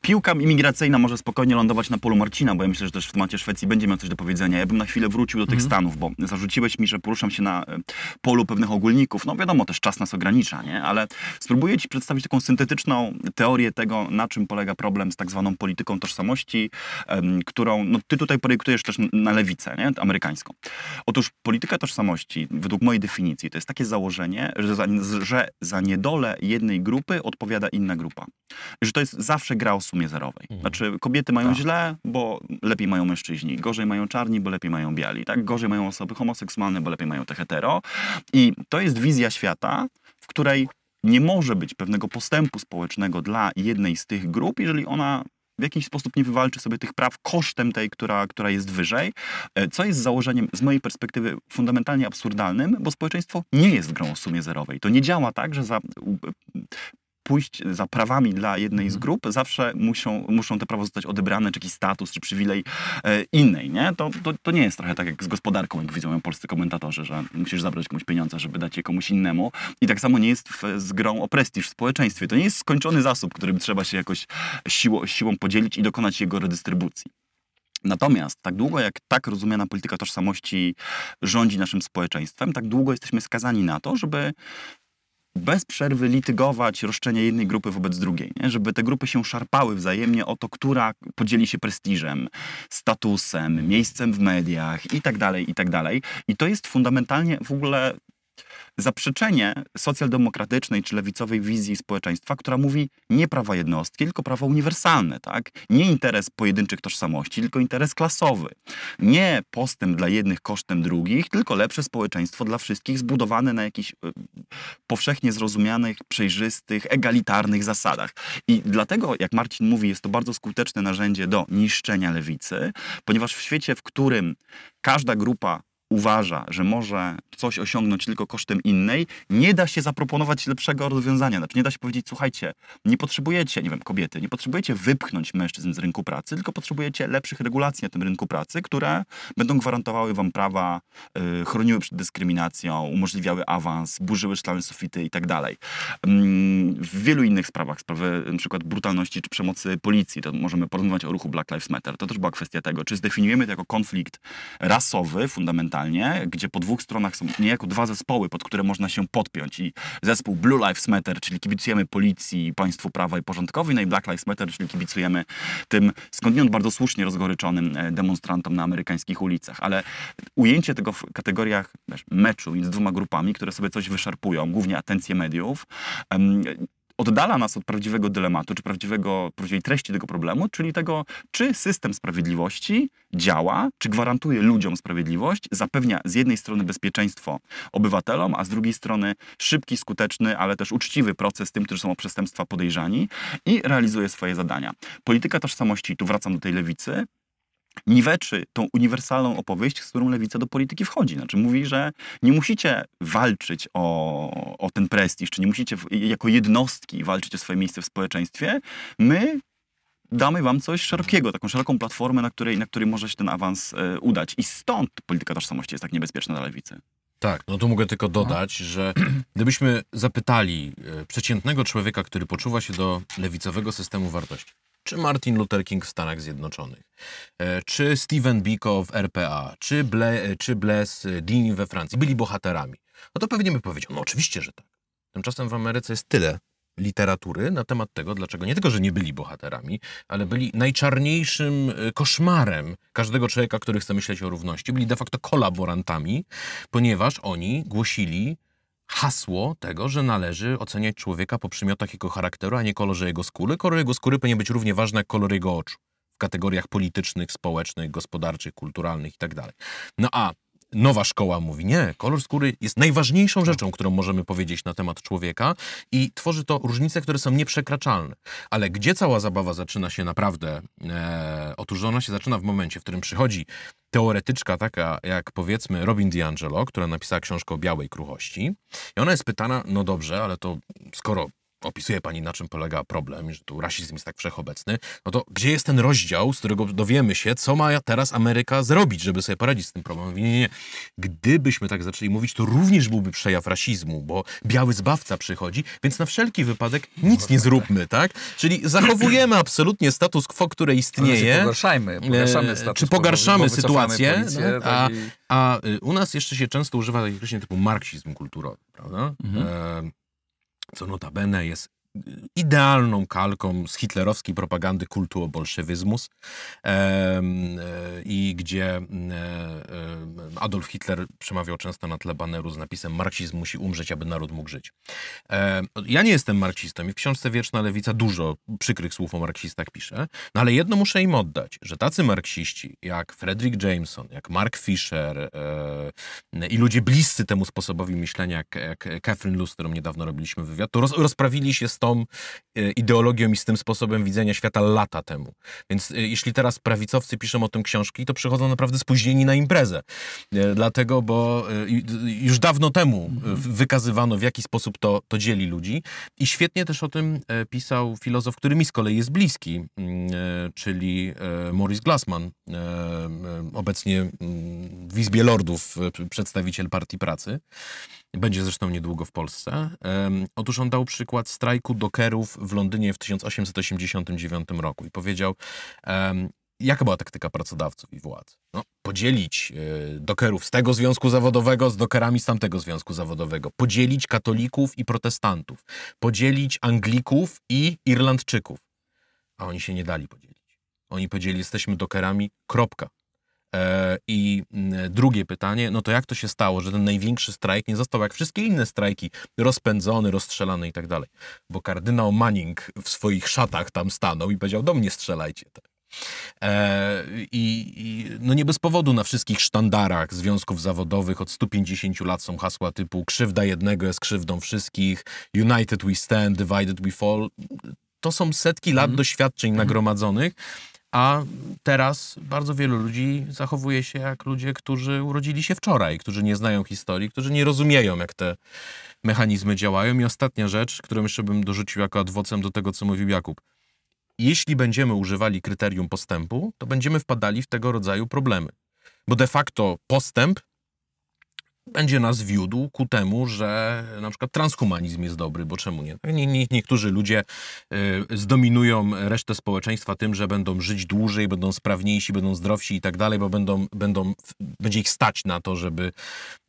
Speaker 2: piłka imigracyjna może spokojnie lądować na polu Marcina, bo ja myślę, że też w temacie Szwecji będzie miał coś do powiedzenia. Ja bym na chwilę wrócił do tych Stanów, bo zarzuciłeś mi, że poruszam się na polu pewnych ogólników. No wiadomo, też czas nas ogranicza, nie? Ale spróbuję ci przedstawić taką syntetyczną teorię tego, na czym polega problem z tak zwaną polityką tożsamości, którą no, ty tutaj projektujesz też na lewicę, nie? Amerykańską. Otóż polityka tożsamości, według mojej definicji, to jest takie założenie, że za, że za niedolę jednej grupy odpowiada inna grupa. Że to jest zawsze gra o sumie zerowej. Znaczy, kobiety mają
Speaker 1: Tak.
Speaker 2: źle, bo lepiej mają mężczyźni. Gorzej mają czarni, bo lepiej mają biali. Tak? Gorzej mają osoby homoseksualne, bo lepiej mają te hetero. I to jest wizja świata, w której nie może być pewnego postępu społecznego dla jednej z tych grup, jeżeli ona w jakiś sposób nie wywalczy sobie tych praw kosztem tej, która, która jest wyżej, e, co jest założeniem z mojej perspektywy fundamentalnie absurdalnym, bo społeczeństwo nie jest grą o sumie zerowej. To nie działa tak, że za pójść za prawami dla jednej z grup, zawsze muszą, muszą te prawa zostać odebrane, czy jakiś status, czy przywilej e, innej, nie? To, to, to nie jest trochę tak jak z gospodarką, jak widzą ją polscy komentatorzy, że musisz zabrać komuś pieniądze, żeby dać je komuś innemu. I tak samo nie jest w, z grą o prestiż w społeczeństwie. To nie jest skończony zasób, którym trzeba się jakoś siło, siłą podzielić i dokonać jego redystrybucji. Natomiast tak długo jak tak rozumiana polityka tożsamości rządzi naszym społeczeństwem, tak długo jesteśmy skazani na to, żeby bez przerwy litygować roszczenia jednej grupy wobec drugiej, nie? żeby te grupy się szarpały wzajemnie o to, która podzieli się prestiżem, statusem, miejscem w mediach i tak dalej, i tak dalej. I to jest fundamentalnie w ogóle zaprzeczenie socjaldemokratycznej czy lewicowej wizji społeczeństwa, która mówi nie prawa jednostki, tylko prawa uniwersalne, tak? Nie interes pojedynczych tożsamości, tylko interes klasowy. Nie postęp dla jednych kosztem drugich, tylko lepsze społeczeństwo dla wszystkich zbudowane na jakichś y, powszechnie zrozumianych, przejrzystych, egalitarnych zasadach. I dlatego, jak Marcin mówi, jest to bardzo skuteczne narzędzie do niszczenia lewicy, ponieważ w świecie, w którym każda grupa uważa, że może coś osiągnąć tylko kosztem innej, nie da się zaproponować lepszego rozwiązania. Znaczy nie da się powiedzieć, słuchajcie, nie potrzebujecie, nie wiem, kobiety, nie potrzebujecie wypchnąć mężczyzn z rynku pracy, tylko potrzebujecie lepszych regulacji na tym rynku pracy, które będą gwarantowały wam prawa, y, chroniły przed dyskryminacją, umożliwiały awans, burzyły szklane sufity i tak dalej. Mm, W wielu innych sprawach, sprawy przykład brutalności czy przemocy policji, to możemy porozmawiać o ruchu Black Lives Matter. To też była kwestia tego, czy zdefiniujemy to jako konflikt rasowy fundamentalnie, gdzie po dwóch stronach są niejako dwa zespoły, pod które można się podpiąć i zespół Blue Lives Matter, czyli kibicujemy policji, państwu prawa i porządkowi, no i Black Lives Matter, czyli kibicujemy tym skądinąd bardzo słusznie rozgoryczonym e, demonstrantom na amerykańskich ulicach. Ale ujęcie tego w kategoriach wiesz, meczu między dwoma grupami, które sobie coś wyszarpują, głównie atencję mediów, oddala nas od prawdziwego dylematu, czy prawdziwego, prawdziwej treści tego problemu, czyli tego, czy system sprawiedliwości działa, czy gwarantuje ludziom sprawiedliwość, zapewnia z jednej strony bezpieczeństwo obywatelom, a z drugiej strony szybki, skuteczny, ale też uczciwy proces tym, którzy są o przestępstwa podejrzani i realizuje swoje zadania. Polityka tożsamości, tu wracam do tej lewicy, niweczy tą uniwersalną opowieść, z którą lewica do polityki wchodzi. Znaczy mówi, że nie musicie walczyć o, o ten prestiż, czy nie musicie jako jednostki walczyć o swoje miejsce w społeczeństwie. My damy wam coś szerokiego, taką szeroką platformę, na której, na której może się ten awans e, udać. I stąd polityka tożsamości jest tak niebezpieczna dla lewicy.
Speaker 3: Tak, no tu mogę tylko dodać, że gdybyśmy zapytali e, przeciętnego człowieka, który poczuwa się do lewicowego systemu wartości, czy Martin Luther King w Stanach Zjednoczonych, e, czy Stephen Biko w RPA, czy, Ble, e, czy Blaise Dean we Francji byli bohaterami, no to pewnie by powiedział, no oczywiście, że tak. Tymczasem w Ameryce jest tyle literatury na temat tego, dlaczego nie tylko, że nie byli bohaterami, ale byli najczarniejszym e, koszmarem każdego człowieka, który chce myśleć o równości. Byli de facto kolaborantami, ponieważ oni głosili hasło tego, że należy oceniać człowieka po przymiotach jego charakteru, a nie kolorze jego skóry. Kolor jego skóry powinien być równie ważny jak kolor jego oczu w kategoriach politycznych, społecznych, gospodarczych, kulturalnych itd. No a nowa szkoła mówi, nie, kolor skóry jest najważniejszą rzeczą, którą możemy powiedzieć na temat człowieka i tworzy to różnice, które są nieprzekraczalne. Ale gdzie cała zabawa zaczyna się naprawdę? E, otóż ona się zaczyna w momencie, w którym przychodzi teoretyczka taka jak powiedzmy Robin DiAngelo, która napisała książkę o białej kruchości. I ona jest pytana, no dobrze, ale to skoro opisuje pani, na czym polega problem, że tu rasizm jest tak wszechobecny, no to gdzie jest ten rozdział, z którego dowiemy się, co ma teraz Ameryka zrobić, żeby sobie poradzić z tym problemem? Nie, nie, nie. Gdybyśmy tak zaczęli mówić, to również byłby przejaw rasizmu, bo biały zbawca przychodzi, więc na wszelki wypadek nic nie zróbmy, tak? Czyli zachowujemy absolutnie status quo, które istnieje.
Speaker 1: Pogarszamy
Speaker 3: E,
Speaker 1: status
Speaker 3: czy
Speaker 1: quo,
Speaker 3: pogarszamy
Speaker 1: wycofamy
Speaker 3: sytuację,
Speaker 1: policję,
Speaker 3: no,
Speaker 1: tak
Speaker 3: a-
Speaker 1: i-
Speaker 3: A y, u nas jeszcze się często używa takich określeń typu marksizm kulturowy, prawda?
Speaker 1: Mhm.
Speaker 3: E, co notabene jest idealną kalką z hitlerowskiej propagandy kultu bolszewyzmus e, i gdzie e, e, Adolf Hitler przemawiał często na tle baneru z napisem marksizm musi umrzeć, aby naród mógł żyć. Ja nie jestem marksistą i w książce Wieczna Lewica dużo przykrych słów o marksistach pisze, no ale jedno muszę im oddać, że tacy marksiści jak Frederick Jameson, jak Mark Fisher i ludzie bliscy temu sposobowi myślenia, jak, Catherine Luce, z którą niedawno robiliśmy wywiad, to roz, rozprawili się z tą e, ideologią i z tym sposobem widzenia świata lata temu. Więc e, jeśli teraz prawicowcy piszą o tym książki, to przychodzą naprawdę spóźnieni na imprezę. E, Dlatego, bo już dawno temu wykazywano, w jaki sposób to, to dzieli ludzi. I świetnie też o tym pisał filozof, który mi z kolei jest bliski, mm, czyli Maurice Glassman, obecnie mm, w Izbie Lordów przedstawiciel Partii Pracy. Będzie zresztą niedługo w Polsce. Otóż on dał przykład strajku dokerów w Londynie w 1889 roku i powiedział, jaka była taktyka pracodawców i władz? No, podzielić e, dokerów z tego związku zawodowego z dokerami z tamtego związku zawodowego, podzielić katolików i protestantów, podzielić Anglików i Irlandczyków. A oni się nie dali podzielić. Oni powiedzieli, jesteśmy dokerami, kropka. E, I mm, drugie pytanie, no to jak to się stało, że ten największy strajk nie został jak wszystkie inne strajki rozpędzony, rozstrzelany i tak dalej? Bo kardynał Manning w swoich szatach tam stanął i powiedział, do mnie strzelajcie. Tak. E, i, I no nie bez powodu na wszystkich sztandarach związków zawodowych od 150 lat są hasła typu krzywda jednego jest krzywdą wszystkich, United we stand, divided we fall. To są setki lat doświadczeń nagromadzonych, a teraz bardzo wielu ludzi zachowuje się jak ludzie, którzy urodzili się wczoraj, którzy nie znają historii, którzy nie rozumieją, jak te mechanizmy działają. I ostatnia rzecz, którą jeszcze bym dorzucił jako adwocem do tego, co mówił Jakub. Jeśli będziemy używali kryterium postępu, to będziemy wpadali w tego rodzaju problemy. Bo de facto postęp będzie nas wiódł ku temu, że na przykład transhumanizm jest dobry, bo czemu nie? nie, nie niektórzy ludzie y, zdominują resztę społeczeństwa tym, że będą żyć dłużej, będą sprawniejsi, będą zdrowsi i tak dalej, bo będą, będą, będzie ich stać na to, żeby,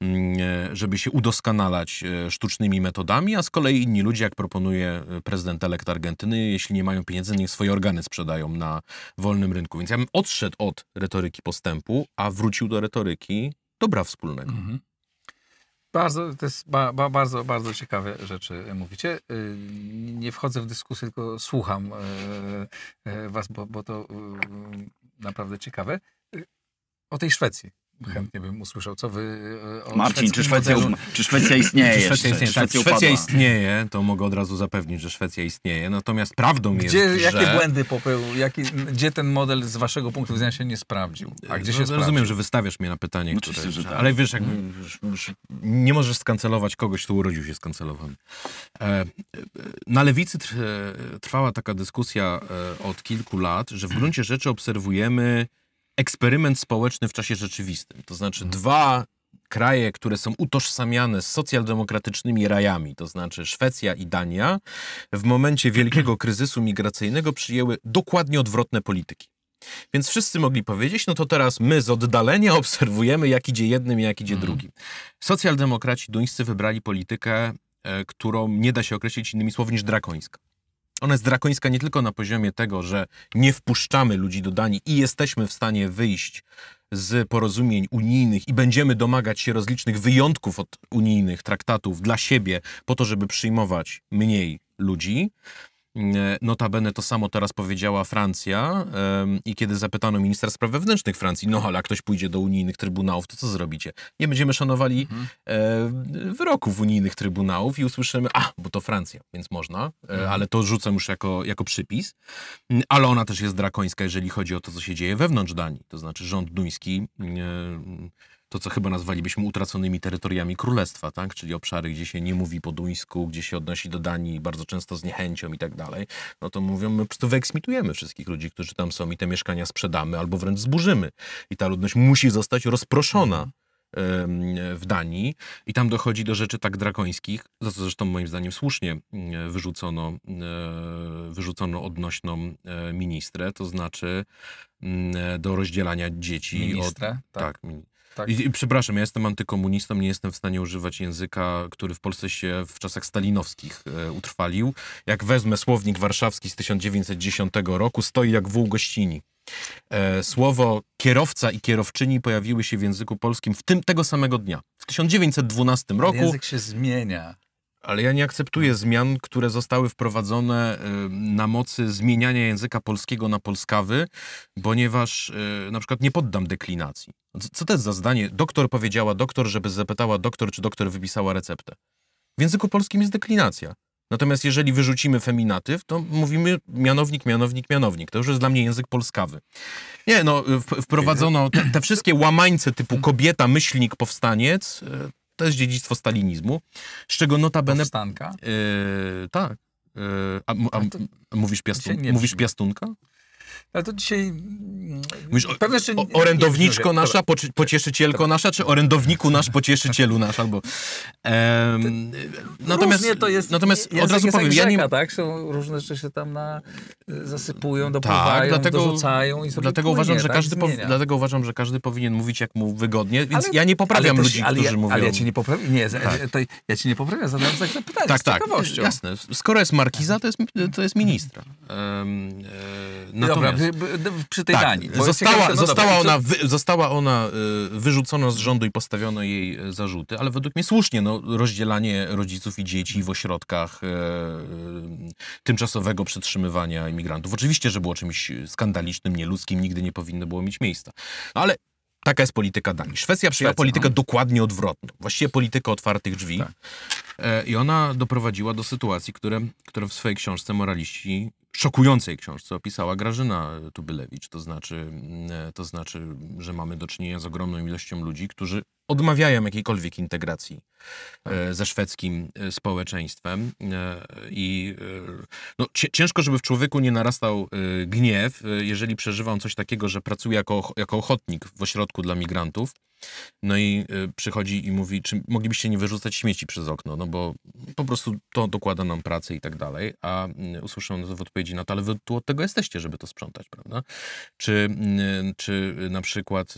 Speaker 3: e, żeby się udoskonalać e, sztucznymi metodami, a z kolei inni ludzie, jak proponuje e, prezydent elekt Argentyny, jeśli nie mają pieniędzy, niech swoje organy sprzedają na wolnym rynku. Więc ja bym odszedł od retoryki postępu, a wrócił do retoryki dobra wspólnego.
Speaker 1: Mhm. Bardzo, to jest ba, ba, bardzo, bardzo ciekawe rzeczy mówicie. Y, Nie wchodzę w dyskusję, tylko słucham y, y, was, bo, bo to naprawdę ciekawe. O tej Szwecji chętnie bym usłyszał, co wy y, o
Speaker 2: Marcin, czy Szwecja,
Speaker 1: modelu-
Speaker 2: czy Szwecja istnieje
Speaker 3: Czy? Szwecja istnieje?
Speaker 2: Czy
Speaker 3: Tak,
Speaker 2: Szwecja
Speaker 3: istnieje, to mogę od razu zapewnić, że Szwecja istnieje. Natomiast prawdą
Speaker 1: Gdzie,
Speaker 3: jest,
Speaker 1: jakie
Speaker 3: że...
Speaker 1: błędy popełnił, jaki, gdzie ten model z waszego punktu widzenia się nie sprawdził? A gdzie się
Speaker 3: no,
Speaker 1: sprawdził?
Speaker 3: Rozumiem, że wystawiasz mnie na pytanie,
Speaker 2: No
Speaker 3: które...
Speaker 2: oczywiście, że tak.
Speaker 3: Ale wiesz, już- już nie możesz skancelować kogoś, kto urodził się skancelowany. E, e, na Lewicy tr- trwała taka dyskusja e, od kilku lat, że w gruncie rzeczy obserwujemy eksperyment społeczny w czasie rzeczywistym. To znaczy dwa kraje, które są utożsamiane z socjaldemokratycznymi rajami, to znaczy Szwecja i Dania, w momencie wielkiego kryzysu migracyjnego przyjęły dokładnie odwrotne polityki. Więc wszyscy mogli powiedzieć, no to teraz my z oddalenia obserwujemy, jak idzie jednym i jak idzie drugim. Socjaldemokraci duńscy wybrali politykę, e, którą nie da się określić innymi słowy niż drakońska. Ona jest drakońska nie tylko na poziomie tego, że nie wpuszczamy ludzi do Danii i jesteśmy w stanie wyjść z porozumień unijnych i będziemy domagać się rozlicznych wyjątków od unijnych traktatów dla siebie, po to, żeby przyjmować mniej ludzi. E, Notabene to samo teraz powiedziała Francja i kiedy zapytano ministra spraw wewnętrznych Francji, no ale jak ktoś pójdzie do unijnych trybunałów, to co zrobicie? Nie będziemy szanowali e, wyroków unijnych trybunałów i usłyszymy, a, bo to Francja, więc można, e, ale to rzucę już jako, jako przypis. Ale ona też jest drakońska, jeżeli chodzi o to, co się dzieje wewnątrz Danii. To znaczy rząd duński e, to, co chyba nazwalibyśmy utraconymi terytoriami królestwa, tak? czyli obszary, gdzie się nie mówi po duńsku, gdzie się odnosi do Danii bardzo często z niechęcią i tak dalej, no to mówią, my po prostu wyeksmitujemy wszystkich ludzi, którzy tam są i te mieszkania sprzedamy albo wręcz zburzymy. I ta ludność musi zostać rozproszona w Danii i tam dochodzi do rzeczy tak drakońskich, za co zresztą moim zdaniem słusznie mm, wyrzucono, e, wyrzucono odnośną e, ministrę, to znaczy mm, do rozdzielania dzieci
Speaker 1: Ministrę,
Speaker 3: od...
Speaker 1: tak.
Speaker 3: tak
Speaker 1: Tak.
Speaker 3: i, I przepraszam, ja jestem antykomunistą, nie jestem w stanie używać języka, który w Polsce się w czasach stalinowskich e, utrwalił. Jak wezmę słownik warszawski z 1910 roku, stoi jak wół gościni. E, słowo kierowca i kierowczyni pojawiły się w języku polskim w tym tego samego dnia. W 1912 roku.
Speaker 1: Język się zmienia.
Speaker 3: Ale ja nie akceptuję zmian, które zostały wprowadzone y, na mocy zmieniania języka polskiego na polskawy, ponieważ y, na przykład nie poddam deklinacji. Co- to jest za zdanie? Doktor powiedziała doktor, żeby zapytała doktor, czy doktor wypisała receptę. W języku polskim jest deklinacja. Natomiast jeżeli wyrzucimy feminatyw, to mówimy mianownik, mianownik, mianownik. To już jest dla mnie język polskawy. Nie, no, wprowadzono te, te wszystkie łamańce typu kobieta, myślnik, powstaniec. To jest dziedzictwo stalinizmu, z czego notabene
Speaker 1: Powstanka.
Speaker 3: Yy, tak. Yy, a, a,
Speaker 1: Ale to
Speaker 3: mówisz, piastun, mówisz piastunka?
Speaker 1: Ale to dzisiaj... mm,
Speaker 3: Mówisz, o,
Speaker 1: pewne nie-
Speaker 3: orędowniczko
Speaker 1: nie-
Speaker 3: nasza, poczy, pocieszycielko nasza, czy orędowniku nasz, pocieszycielu nasz, albo... Em, natomiast
Speaker 1: to jest,
Speaker 3: natomiast od razu powiem, ja nie,
Speaker 1: tak? Są różne rzeczy się tam na, zasypują, dopływają,
Speaker 3: tak, dlatego,
Speaker 1: dorzucają i sobie
Speaker 3: dlatego,
Speaker 1: płynie,
Speaker 3: uważam, że
Speaker 1: tak?
Speaker 3: każdy pow,
Speaker 1: Zmienia.
Speaker 3: dlatego uważam, że każdy powinien mówić jak mu wygodnie, więc
Speaker 1: Ale-
Speaker 3: ja nie poprawiam
Speaker 1: też-
Speaker 3: ludzi, którzy
Speaker 1: ja,
Speaker 3: mówią...
Speaker 1: Ale ja ci nie poprawiam, nie,
Speaker 3: Tak.
Speaker 1: to ja ci nie poprawiam, zadałem tak zapytanie,
Speaker 3: tak,
Speaker 1: z
Speaker 3: tak,
Speaker 1: ciekawością.
Speaker 3: jasne. Skoro jest markiza, to jest, to jest ministra. Em, e,
Speaker 1: Dobra,
Speaker 3: natomiast-
Speaker 1: by- by- przy tej
Speaker 3: Tak,
Speaker 1: Danii.
Speaker 3: została,
Speaker 1: no
Speaker 3: została,
Speaker 1: dobra,
Speaker 3: ona, wy, została ona y, wyrzucona z rządu i postawiono jej y, zarzuty, ale według mnie słusznie no, rozdzielanie rodziców i dzieci w ośrodkach y, y, tymczasowego przetrzymywania imigrantów. Oczywiście, że było czymś skandalicznym, nieludzkim, nigdy nie powinno było mieć miejsca. Ale taka jest polityka Danii. Szwecja przyjęła
Speaker 1: Szwecja,
Speaker 3: politykę
Speaker 1: no.
Speaker 3: dokładnie odwrotną. Właściwie politykę otwartych drzwi.
Speaker 1: Tak.
Speaker 3: E, I ona doprowadziła do sytuacji, które, które w swojej książce Moraliści, szokującej książce, opisała Grażyna Tubylewicz. To znaczy, e, to znaczy, że mamy do czynienia z ogromną ilością ludzi, którzy odmawiają jakiejkolwiek integracji e, ze szwedzkim e, społeczeństwem. E, I e, no, ciężko, żeby w człowieku nie narastał e, gniew, e, jeżeli przeżywa on coś takiego, że pracuje jako, jako ochotnik w ośrodku dla migrantów. No i y, przychodzi i mówi, czy moglibyście nie wyrzucać śmieci przez okno, no bo po prostu to dokłada nam pracy i tak dalej. A y, usłyszałem w odpowiedzi na to, ale wy tu od tego jesteście, żeby to sprzątać, prawda? Czy, y, czy na przykład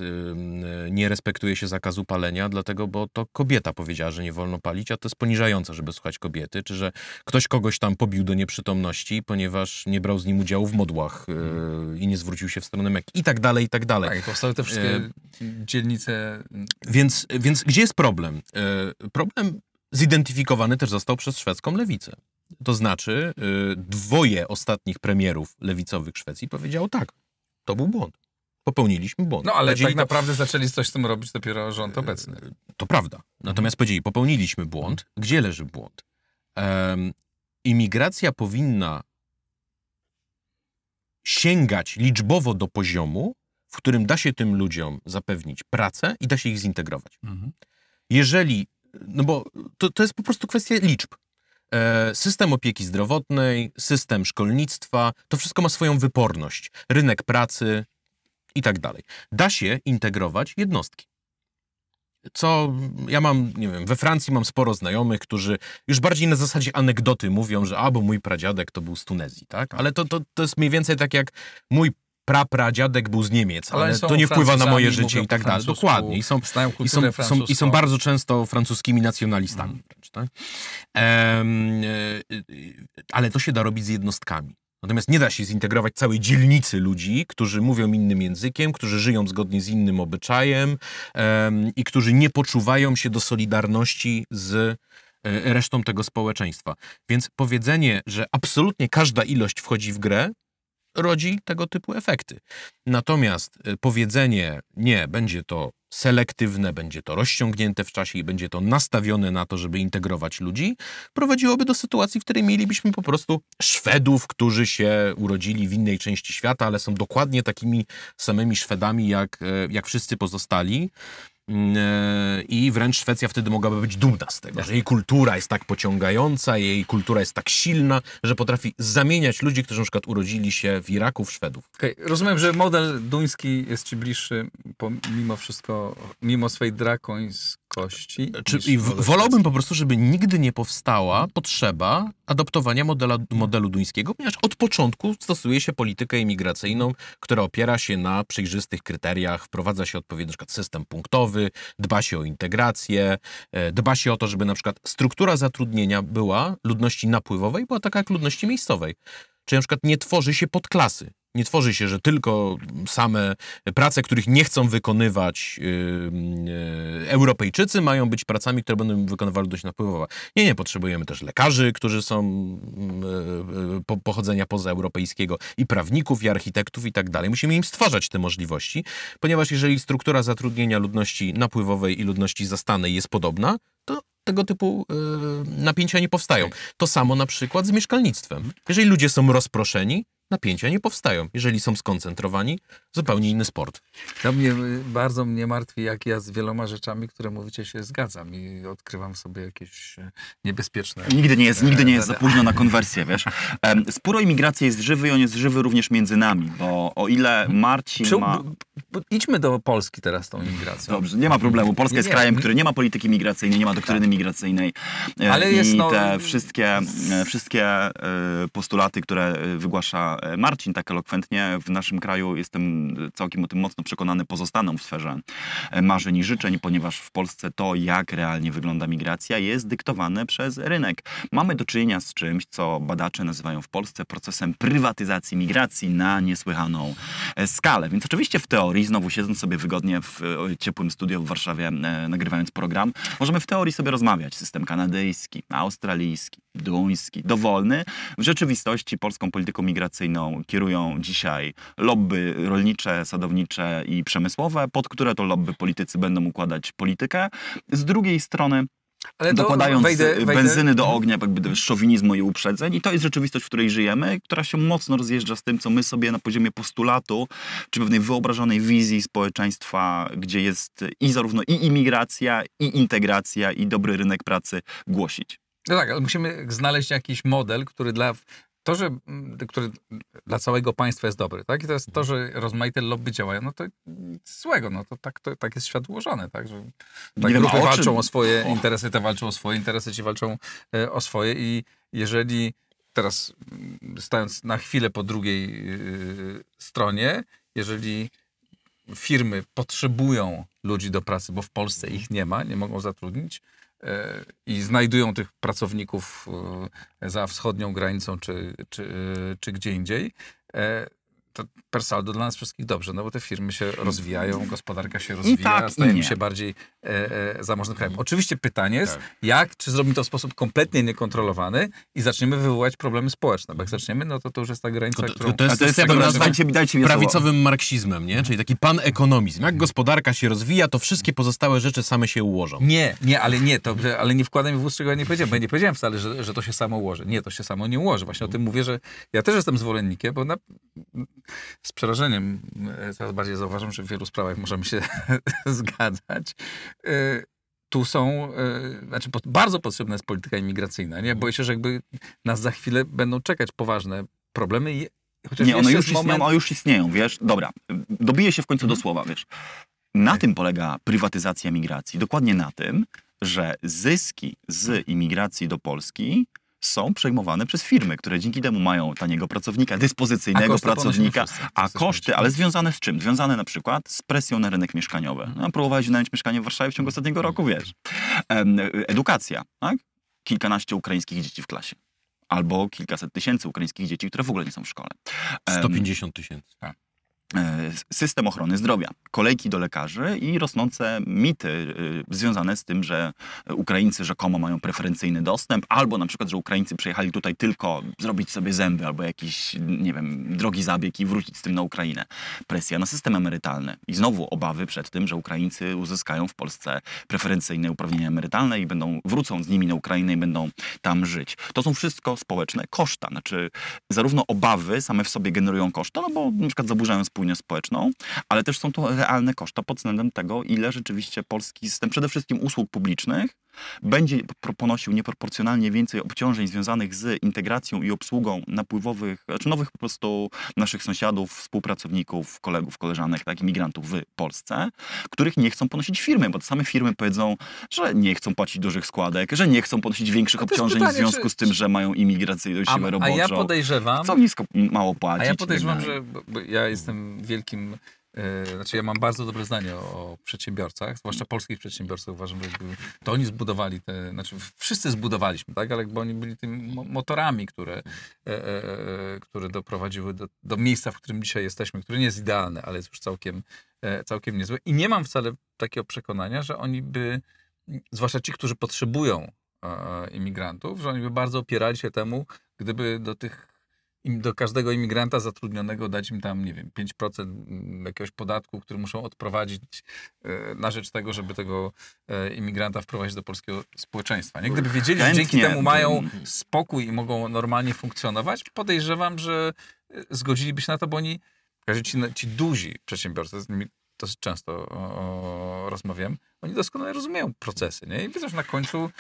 Speaker 3: nie respektuje się zakazu palenia, dlatego, bo to kobieta powiedziała, że nie wolno palić, a to jest poniżające, żeby słuchać kobiety, czy że ktoś kogoś tam pobił do nieprzytomności, ponieważ nie brał z nim udziału w modłach y, i nie zwrócił się w stronę Mekki i tak dalej, i tak dalej.
Speaker 1: Tak, powstały te wszystkie dzielnice.
Speaker 3: Więc, więc gdzie jest problem? E, Problem zidentyfikowany też został przez szwedzką lewicę. To znaczy, e, dwoje ostatnich premierów lewicowych Szwecji powiedziało tak, to był błąd. Popełniliśmy błąd.
Speaker 1: No ale
Speaker 3: Powiedzieli
Speaker 1: tak
Speaker 3: to-
Speaker 1: naprawdę zaczęli coś z tym robić dopiero rząd obecny.
Speaker 3: To prawda. Natomiast powiedzieli, popełniliśmy błąd. Gdzie leży błąd? Em, imigracja powinna sięgać liczbowo do poziomu, w którym da się tym ludziom zapewnić pracę i da się ich zintegrować.
Speaker 1: Mhm.
Speaker 3: Jeżeli, no bo to, to jest po prostu kwestia liczb. E, System opieki zdrowotnej, system szkolnictwa, to wszystko ma swoją wyporność. Rynek pracy i tak dalej. Da się integrować jednostki. Co ja mam, nie wiem, we Francji mam sporo znajomych, którzy już bardziej na zasadzie anegdoty mówią, że a, bo mój pradziadek to był z Tunezji, tak? Ale to, to, to jest mniej więcej tak jak mój prapradziadek był z Niemiec,
Speaker 1: Ale
Speaker 3: ale, to nie wpływa na moje życie i tak dalej. Dokładnie. I są, i są, są, I są bardzo często francuskimi nacjonalistami
Speaker 1: Mhm.
Speaker 3: wręcz, tak? E, ale to się da robić z jednostkami. Natomiast nie da się zintegrować całej dzielnicy ludzi, którzy mówią innym językiem, którzy żyją zgodnie z innym obyczajem em, i którzy nie poczuwają się do solidarności z e, resztą tego społeczeństwa. Więc powiedzenie, że absolutnie każda ilość wchodzi w grę, rodzi tego typu efekty. Natomiast e, powiedzenie, nie, będzie to selektywne, będzie to rozciągnięte w czasie i będzie to nastawione na to, żeby integrować ludzi, prowadziłoby do sytuacji, w której mielibyśmy po prostu Szwedów, którzy się urodzili w innej części świata, ale są dokładnie takimi samymi Szwedami jak, e, jak wszyscy pozostali. Mm, e, I wręcz Szwecja wtedy mogłaby być dumna z tego, że jej kultura jest tak pociągająca, jej kultura jest tak silna, że potrafi zamieniać ludzi, którzy na przykład urodzili się w Iraku, w Szwedów.
Speaker 1: Okej, Rozumiem, że model duński jest ci bliższy pomimo wszystko, mimo swojej drakońskości.
Speaker 3: Czy,
Speaker 1: niż
Speaker 3: i w, wolałbym po prostu, żeby nigdy nie powstała potrzeba adoptowania modela, modelu duńskiego, ponieważ od początku stosuje się politykę imigracyjną, która opiera się na przejrzystych kryteriach, wprowadza się odpowiedni na przykład system punktowy, dba się o integrację, e, dba się o to, żeby na przykład struktura zatrudnienia była ludności napływowej, była taka jak ludności miejscowej. Czyli na przykład nie tworzy się podklasy. Nie tworzy się, że tylko same prace, których nie chcą wykonywać yy, yy, Europejczycy, mają być pracami, które będą wykonywały ludność napływowa. Nie, nie, potrzebujemy też lekarzy, którzy są yy, po, pochodzenia pozaeuropejskiego, i prawników, i architektów, i tak dalej. Musimy im stwarzać te możliwości, ponieważ jeżeli struktura zatrudnienia ludności napływowej i ludności zastanej jest podobna, to tego typu napięcia nie powstają. To samo na przykład z mieszkalnictwem. Jeżeli ludzie są rozproszeni, napięcia nie powstają. Jeżeli są skoncentrowani, zupełnie inny sport.
Speaker 1: To mnie, bardzo mnie martwi, jak ja z wieloma rzeczami, które mówicie, się zgadzam i odkrywam sobie jakieś e, niebezpieczne...
Speaker 2: Nigdy nie jest, nigdy nie jest za późno na konwersję, wiesz. Spór o imigrację jest żywy i on jest żywy również między nami, bo o ile Marcin ma...
Speaker 1: Idźmy do Polski teraz z tą imigracją.
Speaker 2: Dobrze, nie ma problemu. Polska
Speaker 1: Nie,
Speaker 2: jest
Speaker 1: nie.
Speaker 2: krajem, który nie ma polityki migracyjnej, nie ma doktryny migracyjnej. E,
Speaker 1: Ale jest,
Speaker 2: I
Speaker 1: no-
Speaker 2: te wszystkie, e, wszystkie postulaty, które wygłasza e, Marcin tak elokwentnie, w naszym kraju jestem całkiem o tym mocno przekonany, pozostaną w sferze e, marzeń i życzeń, ponieważ w Polsce to, jak realnie wygląda migracja, jest dyktowane przez rynek. Mamy do czynienia z czymś, co badacze nazywają w Polsce procesem prywatyzacji migracji na niesłychaną e, skalę. Więc oczywiście w teorii, znowu siedząc sobie wygodnie w ciepłym studio w Warszawie, nagrywając program, możemy w teorii sobie rozmawiać. System kanadyjski, australijski, duński, dowolny. W rzeczywistości polską polityką migracyjną kierują dzisiaj lobby rolnicze, sadownicze i przemysłowe, pod które to lobby politycy będą układać politykę. Z drugiej strony
Speaker 1: Ale
Speaker 2: dokładając
Speaker 1: wejdę- wejdę-
Speaker 2: benzyny do ognia, jakby do szowinizmu i uprzedzeń. I to jest rzeczywistość, w której żyjemy, która się mocno rozjeżdża z tym, co my sobie na poziomie postulatu, czy pewnej wyobrażonej wizji społeczeństwa, gdzie jest i zarówno i imigracja, i integracja, i dobry rynek pracy głosić.
Speaker 1: No tak, ale musimy znaleźć jakiś model, który dla... To, że mm, który dla całego państwa jest dobry, tak? I to jest to, że rozmaite lobby działają, no to nic złego, no to tak, to, tak jest świat ułożony, tak? Że tak
Speaker 2: wiem,
Speaker 1: grupy
Speaker 2: o
Speaker 1: walczą o swoje
Speaker 2: O.
Speaker 1: interesy, te walczą o swoje interesy, ci walczą e, o swoje i jeżeli teraz mm, stając na chwilę po drugiej y, stronie, jeżeli firmy potrzebują ludzi do pracy, bo w Polsce ich nie ma, nie mogą zatrudnić i znajdują tych pracowników e, za wschodnią granicą czy, czy, czy gdzie indziej, e, to per saldo dla nas wszystkich dobrze, no bo te firmy się rozwijają, gospodarka się rozwija,
Speaker 2: tak,
Speaker 1: stajemy się bardziej e, e, zamożnym krajem. Oczywiście pytanie jest,
Speaker 3: Tak.
Speaker 1: jak, czy zrobimy to w sposób kompletnie niekontrolowany i zaczniemy wywoływać problemy społeczne, bo jak zaczniemy, no to to już jest ta granica,
Speaker 3: To, to,
Speaker 1: którą...
Speaker 3: to jest,
Speaker 2: to jest,
Speaker 3: ja bym
Speaker 2: dobra,
Speaker 3: nazwał
Speaker 2: dajcie, mi- dajcie mi słowo.
Speaker 3: prawicowym marksizmem, nie? Czyli taki panekonomizm. Jak gospodarka się rozwija, to wszystkie pozostałe rzeczy same się ułożą.
Speaker 1: Nie, nie, ale nie, to, ale nie wkładaj mi w ust, czego ja nie powiedziałem, bo ja nie powiedziałem wcale, że, że to się samo ułoży. Nie, to się samo nie ułoży. Właśnie o tym mówię, że ja też jestem zwolennikiem, bo na, z przerażeniem e, coraz bardziej zauważam, że w wielu sprawach możemy się zgadzać. E, Tu są, e, znaczy bardzo potrzebna jest polityka imigracyjna. Nie? Boję się, że jakby nas za chwilę będą czekać poważne problemy chociaż
Speaker 2: Nie, one już
Speaker 1: jest
Speaker 2: istnieją,
Speaker 1: moment-
Speaker 2: one już istnieją, wiesz? Dobra, dobiję się w końcu do słowa, wiesz? Na tym polega prywatyzacja migracji. Dokładnie na tym, że zyski z imigracji do Polski są przejmowane przez firmy, które dzięki temu mają taniego pracownika,
Speaker 1: A
Speaker 2: dyspozycyjnego
Speaker 1: ponosimy
Speaker 2: pracownika,
Speaker 1: wszyscy.
Speaker 2: a koszty, ale związane z czym? Związane na przykład z presją na rynek mieszkaniowy.
Speaker 1: Mhm.
Speaker 2: No, próbowałeś wynająć mieszkanie w Warszawie w ciągu ostatniego roku, wiesz. Em, Edukacja, tak? Kilkanaście ukraińskich dzieci w klasie. Albo kilkaset tysięcy ukraińskich dzieci, które w ogóle nie są w szkole. Em,
Speaker 3: 150 tysięcy.
Speaker 2: E, system ochrony zdrowia, kolejki do lekarzy i rosnące mity e, związane z tym, że Ukraińcy rzekomo mają preferencyjny dostęp, albo na przykład, że Ukraińcy przyjechali tutaj tylko zrobić sobie zęby, albo jakiś, nie wiem, drogi zabieg i wrócić z tym na Ukrainę. Presja na system emerytalny i znowu obawy przed tym, że Ukraińcy uzyskają w Polsce preferencyjne uprawnienia emerytalne i będą, wrócą z nimi na Ukrainę i będą tam żyć. To są wszystko społeczne koszta, znaczy zarówno obawy same w sobie generują koszta, no bo na przykład zaburzają spójność społeczną, ale też są to realne koszta pod względem tego, ile rzeczywiście polski system, przede wszystkim usług publicznych, będzie ponosił nieproporcjonalnie więcej obciążeń związanych z integracją i obsługą napływowych, znaczy nowych po prostu naszych sąsiadów, współpracowników, kolegów, koleżanek, tak, imigrantów w Polsce, których nie chcą ponosić firmy, bo te same firmy powiedzą, że nie chcą płacić dużych składek, że nie chcą ponosić większych
Speaker 1: A
Speaker 2: obciążeń
Speaker 1: pytanie,
Speaker 2: w związku
Speaker 1: czy-
Speaker 2: z tym, że mają imigracyjną
Speaker 1: A,
Speaker 2: siłę
Speaker 1: a
Speaker 2: roboczą.
Speaker 1: ja podejrzewam,
Speaker 2: Chcą nisko, mało płacić.
Speaker 1: A ja
Speaker 2: tak
Speaker 1: podejrzewam, że ja jestem wielkim. E, znaczy, ja mam bardzo dobre zdanie o, o przedsiębiorcach, zwłaszcza polskich przedsiębiorców. Uważam, że to oni zbudowali te. Znaczy, wszyscy zbudowaliśmy, tak? Ale jakby oni byli tymi mo- motorami, które, e, e, e, które doprowadziły do, do miejsca, w którym dzisiaj jesteśmy, które nie jest idealne, ale jest już całkiem, e, całkiem niezłe. I nie mam wcale takiego przekonania, że oni by, zwłaszcza ci, którzy potrzebują e, imigrantów, że oni by bardzo opierali się temu, gdyby do tych do każdego imigranta zatrudnionego dać im tam, nie wiem, 5% mm, jakiegoś podatku, który muszą odprowadzić e, na rzecz tego, żeby tego e, imigranta wprowadzić do polskiego społeczeństwa. Nie? Gdyby wiedzieli, że dzięki
Speaker 2: Chętnie
Speaker 1: temu mają spokój i mogą normalnie funkcjonować, podejrzewam, że e, zgodziliby się na to, bo oni, każdy ci, ci duzi przedsiębiorcy, z nimi dosyć często o, o, rozmawiam, oni doskonale rozumieją procesy, nie? I wiedzą, że na końcu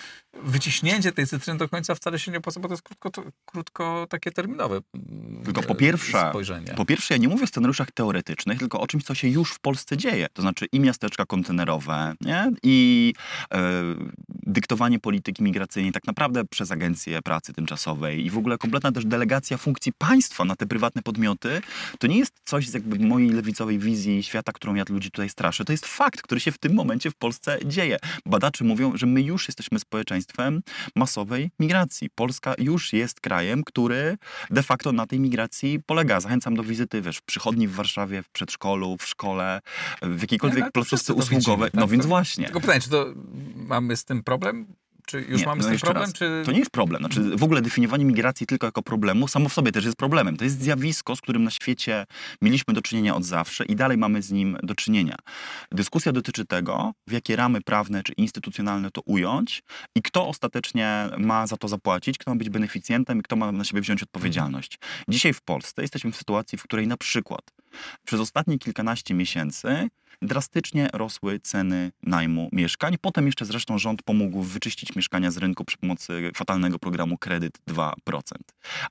Speaker 1: wyciśnięcie tej cytryny do końca wcale się nie opłaca, bo to jest krótko, to, krótko takie terminowe mm,
Speaker 2: Tylko po
Speaker 1: e,
Speaker 2: pierwsze-
Speaker 1: spojrzenie.
Speaker 2: Po pierwsze, ja nie mówię o scenariuszach teoretycznych, tylko o czymś, co się już w Polsce dzieje. To znaczy i miasteczka kontenerowe, nie? i e, dyktowanie polityki migracyjnej tak naprawdę przez agencję pracy tymczasowej i w ogóle kompletna też delegacja funkcji państwa na te prywatne podmioty, to nie jest coś z jakby mojej lewicowej wizji świata, którą ja ludzi tutaj straszę. To jest fakt, który się w tym momencie w Polsce dzieje. Badacze mówią, że my już jesteśmy społeczeństwem masowej migracji. Polska już jest krajem, który de facto na tej migracji polega. Zachęcam do wizyty wiesz, w przychodni w Warszawie, w przedszkolu, w szkole, w jakiejkolwiek
Speaker 1: no, to
Speaker 2: placówce usługowej. no
Speaker 1: tak,
Speaker 2: więc
Speaker 1: to-
Speaker 2: właśnie.
Speaker 1: Tylko pytanie, czy to mamy z tym problem? Czy już
Speaker 2: Nie,
Speaker 1: mamy
Speaker 2: no
Speaker 1: z tym problem?
Speaker 2: raz.
Speaker 1: Czy...
Speaker 2: To nie jest problem. Znaczy, w ogóle definiowanie migracji tylko jako problemu samo w sobie też jest problemem. To jest zjawisko, z którym na świecie mieliśmy do czynienia od zawsze i dalej mamy z nim do czynienia. Dyskusja dotyczy tego, w jakie ramy prawne czy instytucjonalne to ująć i kto ostatecznie ma za to zapłacić, kto ma być beneficjentem i kto ma na siebie wziąć odpowiedzialność. Dzisiaj w Polsce jesteśmy w sytuacji, w której na przykład przez ostatnie kilkanaście miesięcy drastycznie rosły ceny najmu mieszkań. Potem jeszcze zresztą rząd pomógł wyczyścić mieszkania z rynku przy pomocy fatalnego programu Kredyt 2%.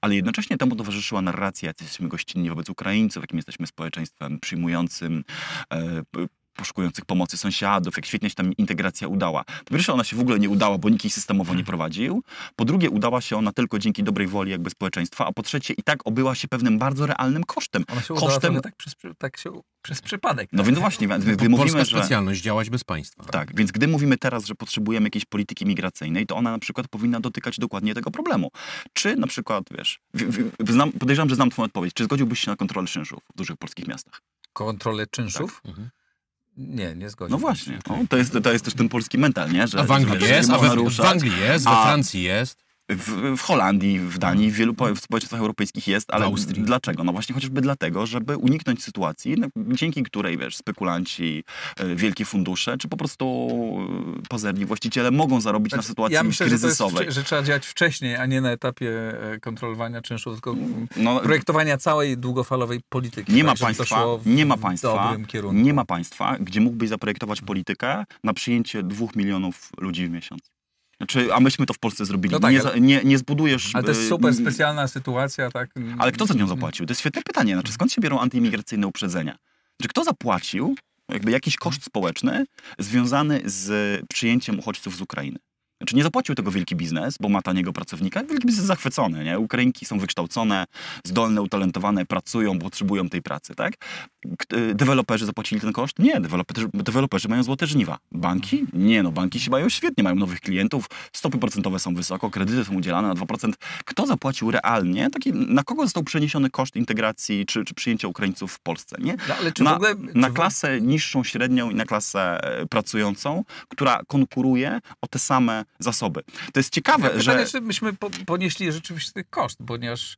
Speaker 2: Ale jednocześnie temu towarzyszyła narracja, jesteśmy gościnni wobec Ukraińców, jakim jesteśmy społeczeństwem przyjmującym, e, poszukujących pomocy sąsiadów, jak świetnie się tam integracja udała. Po pierwsze, ona się w ogóle nie udała, bo nikt jej systemowo nie prowadził. Po drugie, udała się ona tylko dzięki dobrej woli jakby społeczeństwa, a po trzecie, i tak obyła się pewnym bardzo realnym kosztem.
Speaker 1: Ona się udała
Speaker 2: kosztem
Speaker 1: trochę tak przez, tak się, przez przypadek.
Speaker 2: no
Speaker 1: tak?
Speaker 2: więc właśnie, gdy
Speaker 3: Polska
Speaker 2: mówimy, że...
Speaker 3: specjalność działać bez państwa.
Speaker 2: Tak, więc gdy mówimy teraz, że potrzebujemy jakiejś polityki migracyjnej, to ona na przykład powinna dotykać dokładnie tego problemu. Czy na przykład, wiesz, w, w, znam, podejrzewam, że znam twoją odpowiedź, czy zgodziłbyś się na kontrolę czynszów w dużych polskich miastach?
Speaker 1: Kontrolę czynszów?
Speaker 3: Mhm.
Speaker 1: Nie, nie zgodziłbym
Speaker 2: No właśnie, o, to, jest, to jest też ten polski mental, nie? Że,
Speaker 3: A w Anglii jest, a we, w
Speaker 2: ruszać.
Speaker 3: Anglii jest, we Francji jest.
Speaker 2: W, w Holandii, w Danii, w wielu po- w społeczeństwach europejskich jest, ale dlaczego? No właśnie chociażby dlatego, żeby uniknąć sytuacji, no, dzięki której, wiesz, spekulanci, e, wielkie fundusze, czy po prostu e, pazerni właściciele mogą zarobić na sytuacji
Speaker 1: ja myślę, że, to jest,
Speaker 2: kryzysowej.
Speaker 1: że trzeba działać wcześniej, a nie na etapie e, kontrolowania czynszów, tylko mm,
Speaker 2: No,
Speaker 1: projektowania całej długofalowej polityki.
Speaker 2: Nie
Speaker 1: tak,
Speaker 2: ma państwa, nie ma państwa, nie ma państwa, gdzie mógłbyś zaprojektować politykę na przyjęcie dwóch milionów ludzi w miesiąc. Znaczy, a myśmy to w Polsce zrobili.
Speaker 1: No tak,
Speaker 2: nie,
Speaker 1: ale-
Speaker 2: nie, nie zbudujesz...
Speaker 1: Ale to jest
Speaker 2: e,
Speaker 1: super specjalna sytuacja, tak?
Speaker 2: Ale kto za nią zapłacił? To jest świetne pytanie. Znaczy, skąd się biorą antyimigracyjne uprzedzenia? Czy kto zapłacił jakby jakiś koszt społeczny związany z przyjęciem uchodźców z Ukrainy? Znaczy nie zapłacił tego wielki biznes, bo ma taniego pracownika. Wielki biznes jest zachwycony, nie? Ukrainki są wykształcone, zdolne, utalentowane, pracują, potrzebują tej pracy, tak? Y, Deweloperzy zapłacili ten koszt? Nie, deweloperzy, deweloperzy mają złote żniwa. Banki? Nie, no banki się mają świetnie, mają nowych klientów, stopy procentowe są wysoko, kredyty są udzielane na 2%. Kto zapłacił realnie? Taki, na kogo został przeniesiony koszt integracji czy, czy przyjęcia Ukraińców w Polsce, nie?
Speaker 1: No, ale czy
Speaker 2: na,
Speaker 1: w ogóle...
Speaker 2: na klasę niższą, średnią i na klasę e, pracującą, która konkuruje o te same zasoby. To jest ciekawe,
Speaker 1: Pytanie,
Speaker 2: że...
Speaker 1: czy myśmy po, ponieśli rzeczywiście koszt, ponieważ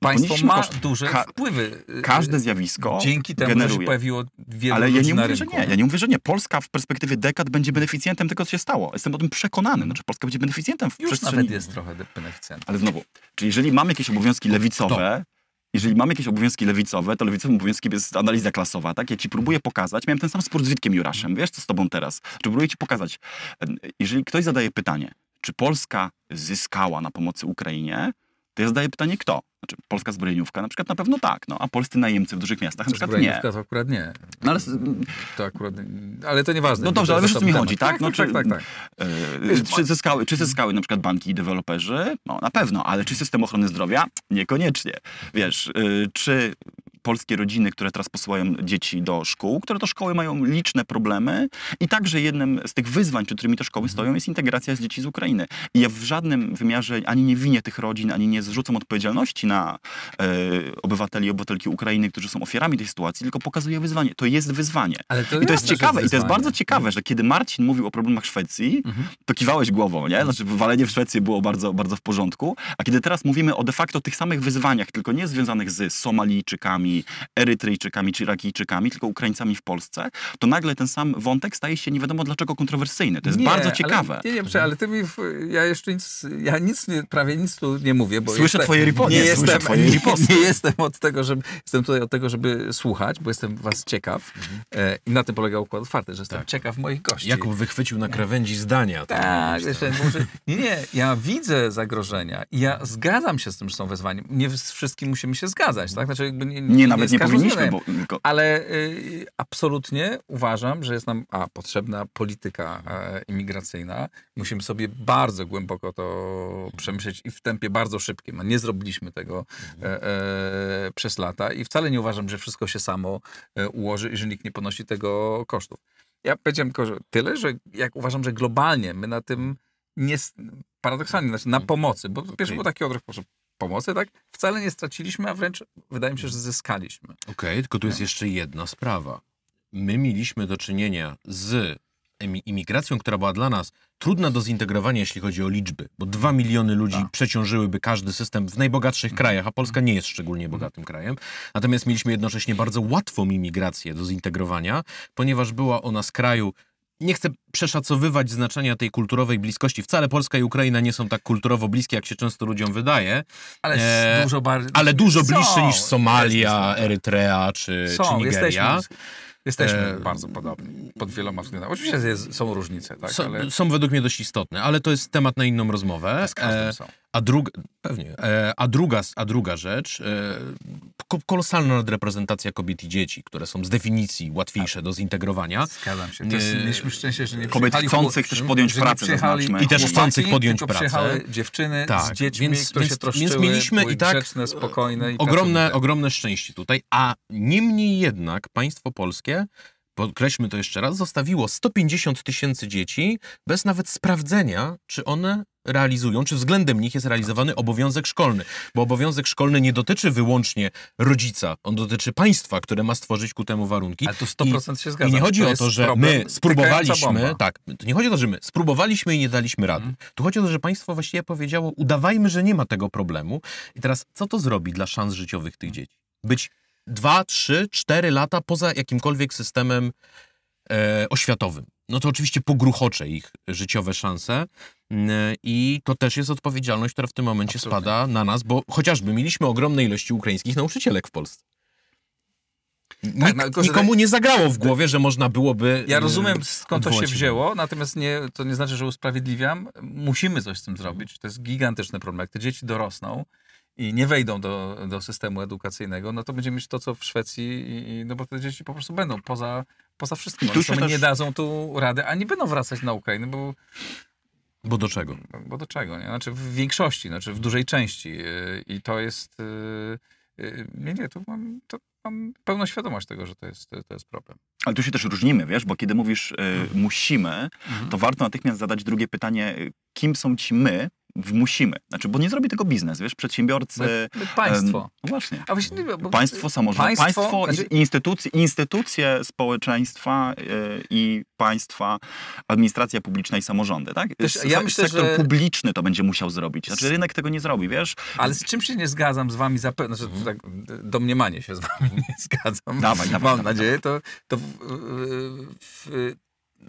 Speaker 1: państwo ma
Speaker 2: koszt.
Speaker 1: duże
Speaker 2: Ka-
Speaker 1: wpływy. y,
Speaker 2: Każde zjawisko
Speaker 1: Dzięki temu, że się
Speaker 2: generuje.
Speaker 1: pojawiło wielu
Speaker 2: Ale ja nie mówię, że nie. Ja nie mówię, że nie. Polska w perspektywie dekad będzie beneficjentem tego, co się stało. Jestem o tym przekonany. Znaczy, Polska będzie beneficjentem w
Speaker 1: Już
Speaker 2: przestrzeni...
Speaker 1: nawet jest trochę beneficjentem.
Speaker 2: Ale znowu, czyli jeżeli mamy jakieś obowiązki lewicowe, jeżeli mam jakieś obowiązki lewicowe, to lewicowym obowiązkiem jest analiza klasowa, tak? Ja ci próbuję pokazać, miałem ten sam spór z Witkiem Juraszem, wiesz co z tobą teraz? Próbuję ci pokazać, jeżeli ktoś zadaje pytanie, czy Polska zyskała na pomocy Ukrainie, to ja zadaję pytanie kto? Znaczy polska zbrojeniówka na przykład na pewno tak, no, a polscy najemcy w dużych miastach na przykład nie.
Speaker 1: To akurat nie.
Speaker 2: No, ale,
Speaker 1: To akurat, ale to nieważne.
Speaker 2: no dobrze, ale wiesz o co mi chodzi, tak? No,
Speaker 1: tak,
Speaker 2: czy,
Speaker 1: tak, tak, tak.
Speaker 2: e, czy, zyskały, czy zyskały na przykład banki i deweloperzy? No na pewno, ale czy system ochrony zdrowia? Niekoniecznie. Wiesz, y, czy polskie rodziny, które teraz posyłają dzieci do szkół, które to szkoły mają liczne problemy i także jednym z tych wyzwań, przed którymi te szkoły stoją, jest integracja z dzieci z Ukrainy. I ja w żadnym wymiarze ani nie winię tych rodzin, ani nie zrzucam odpowiedzialności na e, obywateli i obywatelki Ukrainy, którzy są ofiarami tej sytuacji, tylko pokazuję wyzwanie. To jest wyzwanie.
Speaker 1: Ale to
Speaker 2: I to jest ciekawe, i to jest bardzo ciekawe, że kiedy Marcin mówił o problemach Szwecji, to kiwałeś głową, nie? Znaczy, walenie w Szwecji było bardzo, bardzo w porządku. A kiedy teraz mówimy o de facto tych samych wyzwaniach, tylko nie związanych z Somalijczykami, Erytrejczykami czy Irakijczykami, tylko Ukraińcami w Polsce, to nagle ten sam wątek staje się nie wiadomo dlaczego kontrowersyjny. To jest
Speaker 1: Nie,
Speaker 2: bardzo
Speaker 1: ale-
Speaker 2: ciekawe.
Speaker 1: Nie, nie, prze- ale ty mi, w- ja jeszcze nic, ja nic, nie, prawie nic tu nie mówię, bo
Speaker 2: Słyszę
Speaker 1: jestem,
Speaker 2: twoje riposty,
Speaker 1: Nie
Speaker 2: słyszę
Speaker 1: jestem,
Speaker 2: twoje
Speaker 1: nie,
Speaker 2: riposty.
Speaker 1: nie jestem od tego, żeby, jestem tutaj od tego, żeby słuchać, bo jestem was ciekaw e, i na tym polega układ otwarty, że jestem ciekaw moich gości.
Speaker 3: Jakub wychwycił na krawędzi zdania.
Speaker 1: Tak, jeszcze, może, nie, nie, ja widzę zagrożenia i ja zgadzam się z tym, że są wezwania. Nie z wszystkim musimy się zgadzać, tak? Znaczy jakby nie,
Speaker 2: Nie, nawet nie powinniśmy, bo tylko
Speaker 1: Ale y, absolutnie uważam, że jest nam a, potrzebna polityka e, imigracyjna. Musimy sobie bardzo głęboko to przemyśleć i w tempie bardzo szybkim. No, nie zrobiliśmy tego e, e, przez lata i wcale nie uważam, że wszystko się samo ułoży i że nikt nie ponosi tego kosztów. Ja powiedziałem tylko że tyle, że jak uważam, że globalnie my na tym nie, paradoksalnie, znaczy na pomocy, bo pierwszy był taki odruch proszę, pomocy, tak? Wcale nie straciliśmy, a wręcz wydaje mi się, że zyskaliśmy.
Speaker 3: Okej, tylko tu jest jeszcze jedna sprawa. My mieliśmy do czynienia z imigracją, która była dla nas trudna do zintegrowania, jeśli chodzi o liczby, bo dwa miliony ludzi
Speaker 1: Tak.
Speaker 3: przeciążyłyby każdy system w najbogatszych krajach, a Polska nie jest szczególnie bogatym krajem. Natomiast mieliśmy jednocześnie bardzo łatwą imigrację do zintegrowania, ponieważ była ona z kraju nie chcę przeszacowywać znaczenia tej kulturowej bliskości. Wcale Polska i Ukraina nie są tak kulturowo bliskie, jak się często ludziom wydaje,
Speaker 1: Ale
Speaker 3: E,
Speaker 1: dużo bardziej.
Speaker 3: ale dużo
Speaker 1: Są,
Speaker 3: bliższe niż Somalia, Erytrea czy,
Speaker 1: Są,
Speaker 3: czy Nigeria.
Speaker 1: jesteśmy, jesteśmy
Speaker 3: E,
Speaker 1: bardzo podobni pod wieloma względami. Oczywiście jest, są różnice, tak?
Speaker 3: Są,
Speaker 1: ale
Speaker 3: są według mnie dość istotne, ale to jest temat na inną rozmowę.
Speaker 1: z każdym
Speaker 3: E,
Speaker 1: są.
Speaker 3: a, druga, pewnie, e, a, druga, a druga rzecz, e, ko- kolosalna nadreprezentacja kobiet i dzieci, które są z definicji łatwiejsze do zintegrowania.
Speaker 1: Zgadzam się. To jest, mieliśmy szczęście, że nie
Speaker 2: Kobiet chcących też podjąć pracę, zaznaczmy.
Speaker 3: I też chcących podjąć pracę.
Speaker 1: przyjechały dziewczyny
Speaker 3: Tak,
Speaker 1: z dziećmi,
Speaker 3: więc-
Speaker 1: które się
Speaker 3: więc-
Speaker 1: troszczyły,
Speaker 3: więc mieliśmy
Speaker 1: były
Speaker 3: i tak,
Speaker 1: grzeczne, spokojne i
Speaker 3: Ogromne, ogromne szczęście tutaj, a niemniej jednak państwo polskie, podkreślmy to jeszcze raz, zostawiło 150 tysięcy dzieci bez nawet sprawdzenia, czy one realizują, czy względem nich jest realizowany obowiązek szkolny. Bo obowiązek szkolny nie dotyczy wyłącznie rodzica, on dotyczy państwa, które ma stworzyć ku temu warunki.
Speaker 1: Ale tu 100% się zgadzam.
Speaker 3: I nie chodzi o
Speaker 1: jest
Speaker 3: to, że my spróbowaliśmy, tak, to nie chodzi o to, że my spróbowaliśmy i nie daliśmy rady.
Speaker 1: Mhm.
Speaker 3: Tu chodzi o to, że państwo właściwie powiedziało, udawajmy, że nie ma tego problemu. I teraz, co to zrobi dla szans życiowych tych dzieci? Być dwa, trzy, cztery lata poza jakimkolwiek systemem e, oświatowym. No to oczywiście pogruchocze ich życiowe szanse Mm, i to też jest odpowiedzialność, która w tym momencie
Speaker 1: Absolutnie.
Speaker 3: spada na nas, bo chociażby mieliśmy ogromne ilości ukraińskich nauczycielek w Polsce. Nikt,
Speaker 1: no,
Speaker 3: nikomu nie zagrało w głowie, że można byłoby.
Speaker 1: Ja
Speaker 3: e,
Speaker 1: rozumiem, skąd to się wzięło, natomiast nie, to nie znaczy, że usprawiedliwiam. Musimy coś z tym zrobić. To jest gigantyczny problem. Jak te dzieci dorosną i nie wejdą do, do systemu edukacyjnego, no to będziemy mieć to, co w Szwecji, i, no bo te dzieci po prostu będą poza, poza wszystkim.
Speaker 2: I tu się też-
Speaker 1: nie dadzą tu rady, a nie będą wracać na Ukrainę, bo,
Speaker 3: Bo do czego?
Speaker 1: bo do czego? Nie? Znaczy w większości, znaczy w dużej części. Yy, I to jest... yy, yy, Nie, nie, tu mam, to mam pełną świadomość tego, że to jest, to jest problem.
Speaker 2: Ale tu się też różnimy, wiesz, bo kiedy mówisz y, musimy, to warto natychmiast zadać drugie pytanie, y, kim są ci my w musimy? Znaczy, bo nie zrobi tego biznes, wiesz, przedsiębiorcy...
Speaker 1: My, my państwo.
Speaker 2: em, no właśnie.
Speaker 1: A właśnie, nie, bo,
Speaker 2: Państwo, samorząd, państwo,
Speaker 1: państwo, znaczy-
Speaker 2: instytucje, instytucje społeczeństwa y, i państwa, administracja publiczna i samorządy, tak?
Speaker 1: Też ja myślę,
Speaker 2: sektor
Speaker 1: że-
Speaker 2: publiczny to będzie musiał zrobić. Znaczy rynek tego nie zrobi, wiesz?
Speaker 1: Ale z czym się nie zgadzam z wami zapewne, znaczy tak domniemanie się z wami nie zgadzam.
Speaker 2: Dawaj, dawaj,
Speaker 1: Mam
Speaker 2: dawaj,
Speaker 1: nadzieję, to, to w, w,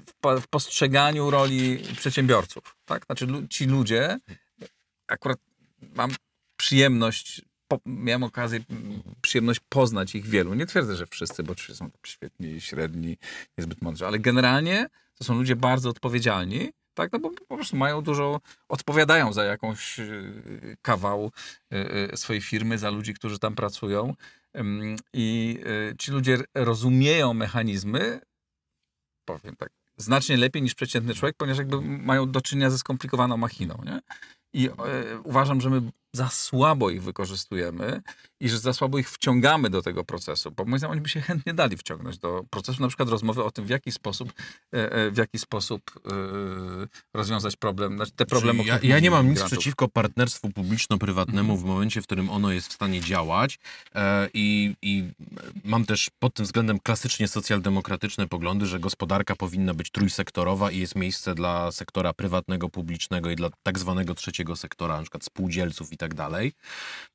Speaker 1: w, po- w postrzeganiu roli przedsiębiorców, tak? Znaczy ci ludzie, akurat mam przyjemność po, miałem okazję, przyjemność poznać ich wielu. Nie twierdzę, że wszyscy, bo oczywiście są świetni, średni, niezbyt mądrzy, ale generalnie to są ludzie bardzo odpowiedzialni, tak? No bo po prostu mają dużo, odpowiadają za jakąś y, kawał y, y, swojej firmy, za ludzi, którzy tam pracują. I y, ci ludzie rozumieją mechanizmy, powiem tak, znacznie lepiej niż przeciętny człowiek, ponieważ jakby mają do czynienia ze skomplikowaną machiną, nie? I e, uważam, że my za słabo ich wykorzystujemy i że za słabo ich wciągamy do tego procesu, bo moim zdaniem oni by się chętnie dali wciągnąć do procesu, na przykład rozmowy o tym, w jaki sposób, e, e, w jaki sposób e, rozwiązać problem, znaczy te problemy.
Speaker 3: ja, ja nie mam nic przeciwko partnerstwu publiczno-prywatnemu w momencie, w którym ono jest w stanie działać i, i mam też pod tym względem klasycznie socjaldemokratyczne poglądy, że gospodarka powinna być trójsektorowa i jest miejsce dla sektora prywatnego, publicznego i dla tak zwanego trzeciego sektora, na przykład spółdzielców i tak dalej.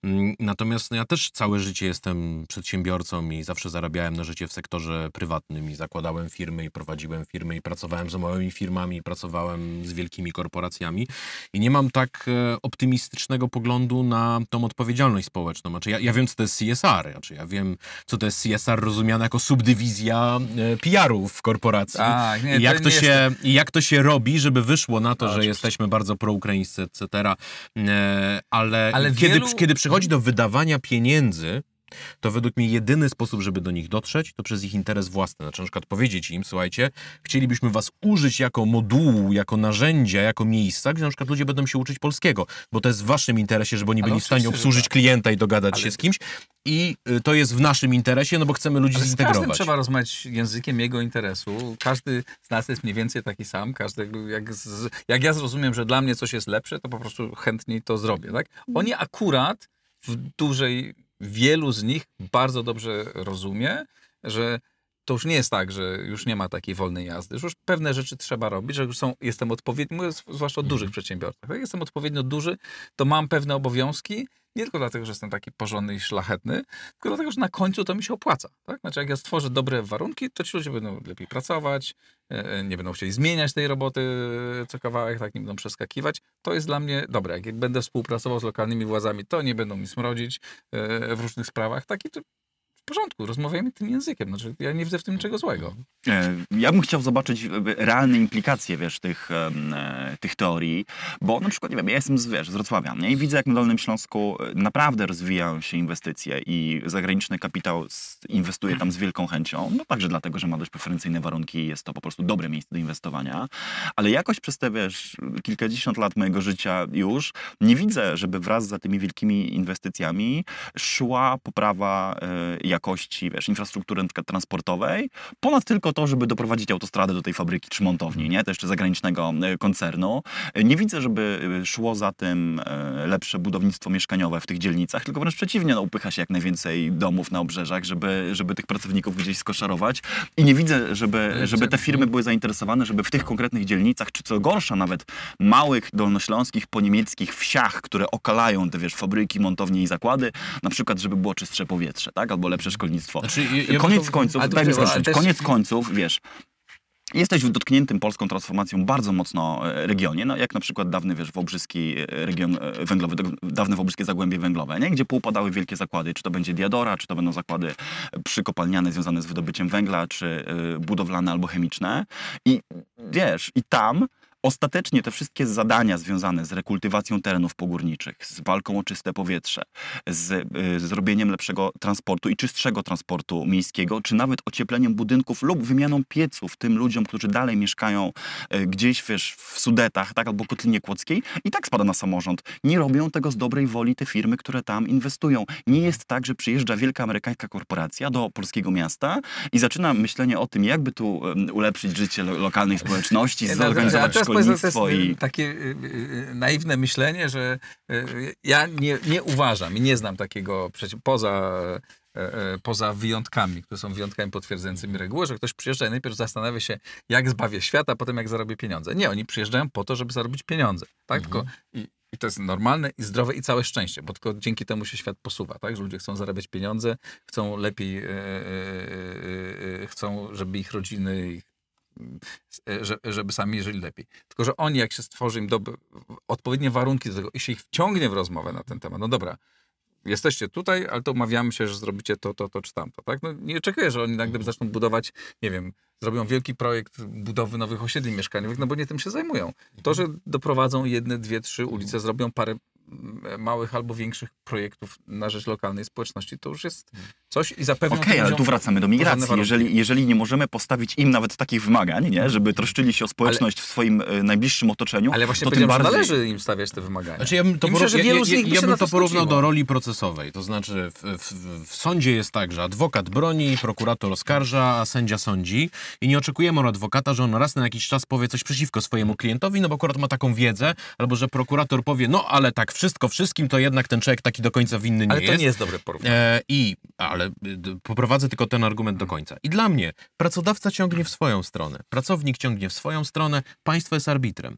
Speaker 3: Mm, Natomiast no, ja też całe życie jestem przedsiębiorcą i zawsze zarabiałem na życie w sektorze prywatnym i zakładałem firmy i prowadziłem firmy i pracowałem z małymi firmami, i pracowałem z wielkimi korporacjami i nie mam tak e, optymistycznego poglądu na tą odpowiedzialność społeczną. Znaczy ja, ja wiem, co to jest CSR, znaczy ja wiem, co to jest CSR rozumiane jako subdywizja e, PR-u w korporacji.
Speaker 1: Tak, nie,
Speaker 3: I jak
Speaker 1: to
Speaker 3: się, I jak to się robi, żeby wyszło na to,
Speaker 1: A,
Speaker 3: że
Speaker 1: oczywiście.
Speaker 3: jesteśmy bardzo proukraińscy, etc. E, ale
Speaker 1: Ale
Speaker 3: kiedy,
Speaker 1: wielu-
Speaker 3: kiedy przychodzi do wydawania pieniędzy, to według mnie jedyny sposób, żeby do nich dotrzeć, to przez ich interes własny. Znaczy na przykład powiedzieć im, słuchajcie, chcielibyśmy was użyć jako modułu, jako narzędzia, jako miejsca, gdzie na przykład ludzie będą się uczyć polskiego, bo to jest w waszym interesie, żeby oni byli w stanie obsłużyć
Speaker 1: tak.
Speaker 3: klienta i dogadać
Speaker 1: Ale-
Speaker 3: się z kimś i y, to jest w naszym interesie, no bo chcemy ludzi
Speaker 1: Ale z każdym
Speaker 3: zintegrować.
Speaker 1: trzeba rozmawiać językiem jego interesu. Każdy z nas jest mniej więcej taki sam. Każdy, jak, z, jak ja zrozumiem, że dla mnie coś jest lepsze, to po prostu chętniej to zrobię. Tak? Oni akurat w dużej, wielu z nich bardzo dobrze rozumie, że to już nie jest tak, że już nie ma takiej wolnej jazdy, że już pewne rzeczy trzeba robić, że już są, jestem odpowiedni, mówię zwłaszcza o dużych przedsiębiorcach. Jak jestem odpowiednio duży, to mam pewne obowiązki, nie tylko dlatego, że jestem taki porządny i szlachetny, tylko dlatego, że na końcu to mi się opłaca. Tak? Znaczy, jak ja stworzę dobre warunki, to ci ludzie będą lepiej pracować, e, e, nie będą chcieli zmieniać tej roboty e, co kawałek, tak nie będą przeskakiwać. To jest dla mnie dobre. Jak będę współpracował z lokalnymi władzami, to nie będą mi smrodzić w różnych sprawach. Tak i to w porządku, rozmawiajmy tym językiem. Znaczy, ja nie widzę w tym niczego złego.
Speaker 2: E, Ja bym chciał zobaczyć e, realne implikacje, wiesz, tych, e, tych teorii, bo na przykład, nie wiem, ja jestem z, wiesz, z Wrocławia nie? i widzę, jak na Dolnym Śląsku naprawdę rozwijają się inwestycje i zagraniczny kapitał inwestuje tam z wielką chęcią, no także dlatego, że ma dość preferencyjne warunki i jest to po prostu dobre miejsce do inwestowania, ale jakoś przez te, wiesz, kilkadziesiąt lat mojego życia już nie widzę, żeby wraz za tymi wielkimi inwestycjami szła poprawa e, jakości, wiesz, infrastruktury transportowej, ponad tylko to, żeby doprowadzić autostradę do tej fabryki czy montowni, nie? To jeszcze zagranicznego e, koncernu. E, Nie widzę, żeby e, szło za tym lepsze budownictwo mieszkaniowe w tych dzielnicach, tylko wręcz przeciwnie, no, upycha się jak najwięcej domów na obrzeżach, żeby, żeby tych pracowników gdzieś skoszarować. I nie widzę, żeby, żeby te firmy były zainteresowane, żeby w tych konkretnych dzielnicach, czy co gorsza nawet małych, dolnośląskich, poniemieckich wsiach, które okalają te, wiesz, fabryki, montownie i zakłady, na przykład, żeby było czystsze powietrze, tak? Albo lepsze szkolnictwo.
Speaker 3: Znaczy, ja-
Speaker 2: Koniec
Speaker 3: to-
Speaker 2: końców, daj mi skończyć,
Speaker 1: też-
Speaker 2: koniec końców, wiesz, Jesteś w dotkniętym polską transformacją bardzo mocno e, regionie, no jak na przykład dawny, wiesz, Wałbrzyski e, region e, węglowy, dawne Wałbrzyskie Zagłębie Węglowe, nie? gdzie poupadały wielkie zakłady, czy to będzie Diadora, czy to będą zakłady przykopalniane związane z wydobyciem węgla, czy budowlane albo chemiczne. I wiesz, i tam ostatecznie te wszystkie zadania związane z rekultywacją terenów pogórniczych, z walką o czyste powietrze, z y, zrobieniem lepszego transportu i czystszego transportu miejskiego, czy nawet ociepleniem budynków lub wymianą pieców tym ludziom, którzy dalej mieszkają y, gdzieś wiesz, w Sudetach tak, albo Kotlinie Kłodzkiej i tak spada na samorząd. Nie robią tego z dobrej woli te firmy, które tam inwestują. Nie jest tak, że przyjeżdża wielka amerykańska korporacja do polskiego miasta i zaczyna myślenie o tym, jakby tu um, ulepszyć życie lo lokalnej społeczności,
Speaker 1: no,
Speaker 2: zorganizować
Speaker 1: teraz
Speaker 2: szkolnictwo
Speaker 1: jest
Speaker 2: i...
Speaker 1: y, takie y, y, naiwne myślenie, że y, ja nie, nie uważam i nie znam takiego poza, y, y, poza wyjątkami, które są wyjątkami potwierdzającymi regułę, że ktoś przyjeżdża i najpierw zastanawia się, jak zbawię świat, a potem jak zarobię pieniądze. Nie, oni przyjeżdżają po to, żeby zarobić pieniądze. Tak? Tylko i, to jest normalne i zdrowe i całe szczęście, bo tylko dzięki temu się świat posuwa, tak? Że ludzie chcą zarabiać pieniądze, chcą lepiej, e, e, e, e, chcą, żeby ich rodziny, ich e, żeby sami żyli lepiej. Tylko, że oni, jak się stworzy im dob- odpowiednie warunki do tego i się ich wciągnie w rozmowę na ten temat, no dobra, jesteście tutaj, ale to umawiamy się, że zrobicie to, to, to czy tamto, tak? No, nie oczekuję, że oni nagle zaczną budować, nie wiem, zrobią wielki projekt budowy nowych osiedli mieszkaniowych, no bo nie tym się zajmują. To, że doprowadzą jedne, dwie, trzy ulice, zrobią parę małych albo większych projektów na rzecz lokalnej społeczności, to już jest coś i zapewnią
Speaker 2: Okej,
Speaker 1: tym
Speaker 2: ale tu wracamy do migracji. Jeżeli, jeżeli nie możemy postawić im nawet takich wymagań, nie? żeby troszczyli się o społeczność w swoim e, najbliższym otoczeniu,
Speaker 1: Ale właśnie
Speaker 2: to tym bardziej...
Speaker 1: należy im stawiać te wymagania.
Speaker 3: Znaczy ja bym to, poró- ja, ja, ja
Speaker 1: się
Speaker 3: bym to porównał do roli procesowej. To znaczy w, w, w sądzie jest tak, że adwokat broni, prokurator oskarża, a sędzia sądzi i nie oczekujemy od adwokata, że on raz na jakiś czas powie coś przeciwko swojemu klientowi, no bo akurat ma taką wiedzę, albo że prokurator powie, no ale tak wszystko wszystkim, to jednak ten człowiek taki do końca winny nie
Speaker 1: Ale to
Speaker 3: jest.
Speaker 1: nie jest dobre porównanie.
Speaker 3: E, I, ale y, d- poprowadzę tylko ten argument do końca. I dla mnie pracodawca ciągnie w swoją stronę, pracownik ciągnie w swoją stronę, państwo jest arbitrem.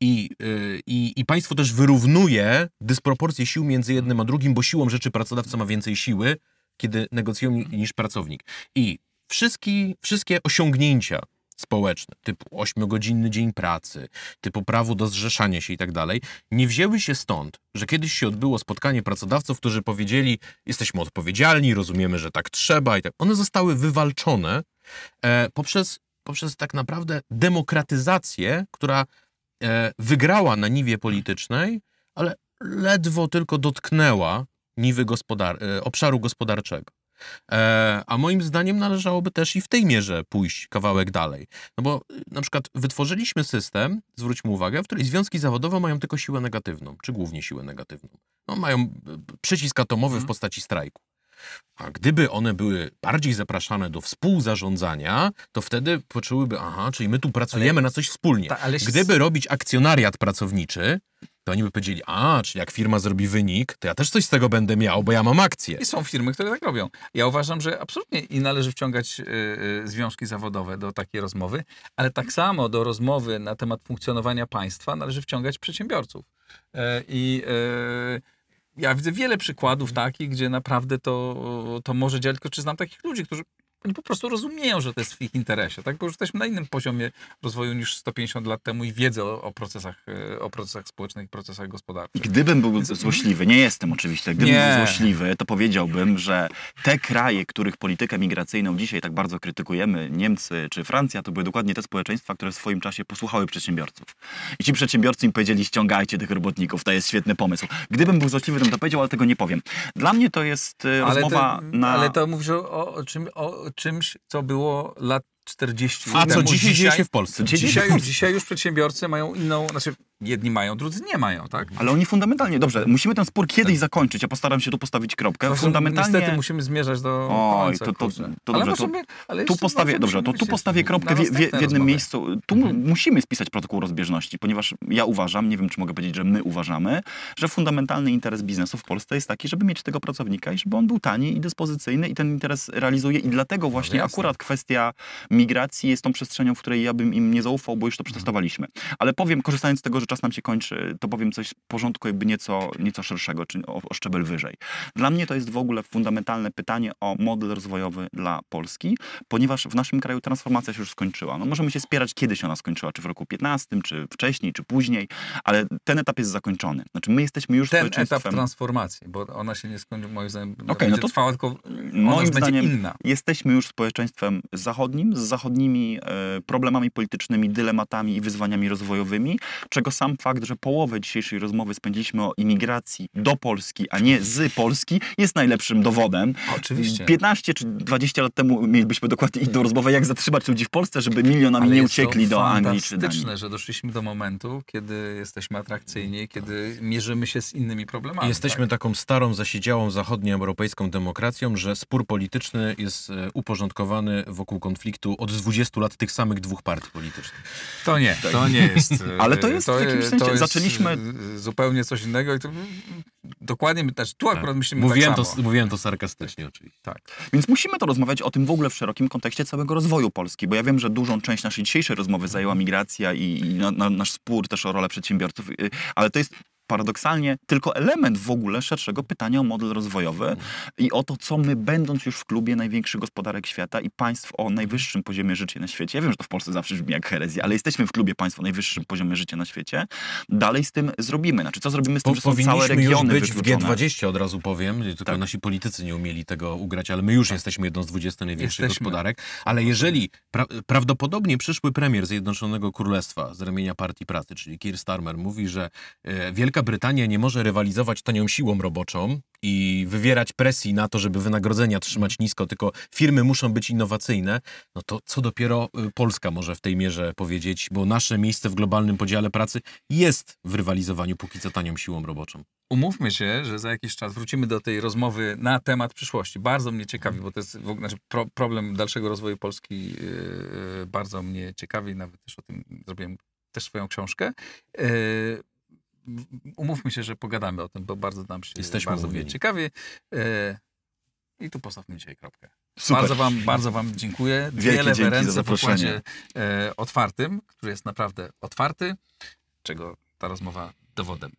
Speaker 3: I, y, i, I państwo też wyrównuje dysproporcje sił między jednym a drugim, bo siłą rzeczy pracodawca ma więcej siły, kiedy negocjują niż pracownik. I wszystkie, wszystkie osiągnięcia społeczne, typu 8-godzinny dzień pracy, typu prawo do zrzeszania się i tak dalej, nie wzięły się stąd, że kiedyś się odbyło spotkanie pracodawców, którzy powiedzieli, jesteśmy odpowiedzialni, rozumiemy, że tak trzeba i tak. One zostały wywalczone e, poprzez, poprzez tak naprawdę demokratyzację, która e, wygrała na niwie politycznej, ale ledwo tylko dotknęła niwy gospodar- e, obszaru gospodarczego. E, a moim zdaniem należałoby też i w tej mierze pójść kawałek dalej. No bo y, na przykład wytworzyliśmy system, zwróćmy uwagę, w której związki zawodowe mają tylko siłę negatywną, czy głównie siłę negatywną. No, mają y, przycisk atomowy w postaci strajku. A gdyby one były bardziej zapraszane do współzarządzania, to wtedy poczułyby, aha, czyli my tu pracujemy na coś wspólnie.
Speaker 1: Ta, ale
Speaker 3: Gdyby robić akcjonariat pracowniczy, to oni by powiedzieli, a, czyli jak firma zrobi wynik, to ja też coś z tego będę miał, bo ja mam akcję.
Speaker 1: I są firmy, które tak robią. Ja uważam, że absolutnie i należy wciągać y, y, związki zawodowe do takiej rozmowy, ale tak samo do rozmowy na temat funkcjonowania państwa należy wciągać przedsiębiorców. E, I e, ja widzę wiele przykładów takich, gdzie naprawdę to, to może działać, tylko czy znam takich ludzi, którzy oni po prostu rozumieją, że to jest w ich interesie, tak? Bo już jesteśmy na innym poziomie rozwoju niż 150 lat temu i wiedzę o, o, procesach, e, o procesach społecznych, procesach gospodarczych.
Speaker 2: Gdybym był złośliwy, nie jestem oczywiście, gdybym
Speaker 1: Nie.
Speaker 2: był złośliwy, to powiedziałbym, że te kraje, których politykę migracyjną dzisiaj tak bardzo krytykujemy, Niemcy czy Francja, to były dokładnie te społeczeństwa, które w swoim czasie posłuchały przedsiębiorców. I ci przedsiębiorcy im powiedzieli, ściągajcie tych robotników, to jest świetny pomysł. Gdybym był złośliwy, to bym to powiedział, ale tego nie powiem. Dla mnie to jest e, rozmowa
Speaker 1: to,
Speaker 2: na...
Speaker 1: ale to mówisz o, o, czym, o czymś, co było lat 40
Speaker 3: A co dzisiaj dzieje się w Polsce?
Speaker 2: Dzisiaj-
Speaker 1: Dzisiaj, już, dzisiaj już przedsiębiorcy mają inną, znaczy jedni mają, drudzy nie mają, tak?
Speaker 2: Ale oni fundamentalnie, dobrze, musimy ten spór kiedyś zakończyć, ja postaram się tu postawić kropkę. Fundamentalnie...
Speaker 1: Niestety musimy zmierzać do
Speaker 2: Oj,
Speaker 1: końca,
Speaker 2: to- to- to
Speaker 1: ale
Speaker 2: dobrze, to
Speaker 1: możemy, ale
Speaker 2: Tu postawię, dobrze, to tu postawię kropkę w, w, jednym miejscu. Tu mu- musimy spisać protokół rozbieżności, ponieważ ja uważam, nie wiem czy mogę powiedzieć, że my uważamy, że fundamentalny interes biznesu w Polsce jest taki, żeby mieć tego pracownika i żeby on był tani i dyspozycyjny i ten interes realizuje i dlatego właśnie
Speaker 1: jasne.
Speaker 2: akurat kwestia migracji jest tą przestrzenią, w której ja bym im nie zaufał, bo już to przetestowaliśmy. Ale powiem, korzystając z tego, że czas nam się kończy, to powiem coś z porządku jakby nieco, nieco szerszego, czy o, o szczebel wyżej. Dla mnie to jest w ogóle fundamentalne pytanie o model rozwojowy dla Polski, ponieważ w naszym kraju transformacja się już skończyła. No możemy się spierać, kiedy się ona skończyła, czy w roku 15, czy wcześniej, czy później, ale ten etap jest zakończony. Znaczy my jesteśmy już
Speaker 1: Ten etap
Speaker 2: społeczeństwem...
Speaker 1: transformacji, bo ona się nie skończy, moim zdaniem,
Speaker 2: no
Speaker 1: będzie
Speaker 2: to-
Speaker 1: trwała, tylko
Speaker 2: Moim zdaniem
Speaker 1: inna.
Speaker 2: jesteśmy już społeczeństwem zachodnim, z zachodnimi e, problemami politycznymi, dylematami i wyzwaniami rozwojowymi, czego sam fakt, że połowę dzisiejszej rozmowy spędziliśmy o imigracji do Polski, a nie z Polski, jest najlepszym dowodem.
Speaker 1: Oczywiście.
Speaker 2: 15 czy 20 lat temu mielibyśmy dokładnie inną rozmowę, jak zatrzymać ludzi w Polsce, żeby milionami
Speaker 1: Ale
Speaker 2: nie
Speaker 1: jest to
Speaker 2: uciekli do Anglii czy Danii.
Speaker 1: fantastyczne, że doszliśmy do momentu, kiedy jesteśmy atrakcyjni, kiedy mierzymy się z innymi problemami.
Speaker 3: Jesteśmy
Speaker 1: tak?
Speaker 3: taką starą, zasiedziałą zachodnioeuropejską demokracją, że spór polityczny jest e, uporządkowany wokół konfliktu od 20 lat tych samych dwóch partii politycznych.
Speaker 1: To nie, to nie jest.
Speaker 2: Ale to jest w jakimś sensie-
Speaker 1: to jest
Speaker 2: zaczęliśmy-
Speaker 1: y, zupełnie coś innego i to dokładnie, my też tu akurat myślimy
Speaker 3: Mówiłem,
Speaker 1: tak
Speaker 3: to,
Speaker 1: samo.
Speaker 3: mówiłem to sarkastycznie oczywiście.
Speaker 1: Tak.
Speaker 2: Więc musimy to rozmawiać o tym w ogóle w szerokim kontekście całego rozwoju Polski, bo ja wiem, że dużą część naszej dzisiejszej rozmowy zajęła migracja i, i na, na, nasz spór też o rolę przedsiębiorców, y, ale to jest paradoksalnie tylko element w ogóle szerszego pytania o model rozwojowy i o to, co my, będąc już w klubie największych gospodarek świata i państw o najwyższym poziomie życia na świecie, ja wiem, że to w Polsce zawsze brzmi jak herezja, ale jesteśmy w klubie państw o najwyższym poziomie życia na świecie, dalej z tym zrobimy. Znaczy, co zrobimy z tym,
Speaker 3: Po,
Speaker 2: że są całe
Speaker 3: powinniśmy już
Speaker 2: regiony
Speaker 3: być w
Speaker 2: wykluczone?
Speaker 3: G20, od razu powiem, tylko
Speaker 2: Tak.
Speaker 3: nasi politycy nie umieli tego ugrać, ale my już jesteśmy jedną z 20 największych
Speaker 1: Jesteśmy.
Speaker 3: gospodarek. Ale jeżeli pra prawdopodobnie przyszły premier Zjednoczonego Królestwa z ramienia Partii Pracy, czyli Keir Starmer, mówi, że e, Wielka Brytania nie może rywalizować tanią siłą roboczą i wywierać presji na to, żeby wynagrodzenia trzymać nisko, tylko firmy muszą być innowacyjne, no to co dopiero y, Polska może w tej mierze powiedzieć, bo nasze miejsce w globalnym podziale pracy jest w rywalizowaniu póki co tanią siłą roboczą.
Speaker 1: Umówmy się, że za jakiś czas wrócimy do tej rozmowy na temat przyszłości. Bardzo mnie ciekawi, bo to jest ogóle znaczy pro, problem dalszego rozwoju Polski yy, bardzo mnie ciekawi, nawet też o tym zrobiłem też swoją książkę. Yy, umówmy się, że pogadamy o tym, bo bardzo nam się
Speaker 3: Jesteśmy
Speaker 1: bardzo
Speaker 3: umówieni.
Speaker 1: ciekawi. Yy, I tu postawmy dzisiaj kropkę.
Speaker 2: Super.
Speaker 1: Bardzo wam, bardzo wam dziękuję.
Speaker 2: Wielkie
Speaker 1: Wiele w
Speaker 2: dzięki za
Speaker 1: ręce w pokładzie e, otwartym, który jest naprawdę otwarty, czego ta rozmowa dowodem.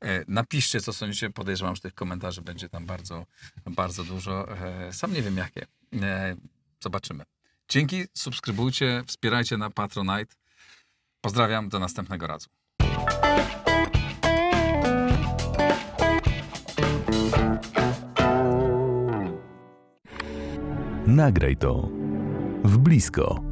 Speaker 1: E, napiszcie, co sądzicie. Podejrzewam, że tych komentarzy będzie tam bardzo, bardzo dużo. E, sam nie wiem jakie. E, zobaczymy. Dzięki, subskrybujcie, wspierajcie na Patronite. Pozdrawiam, do następnego razu.
Speaker 4: Nagraj to w blisko.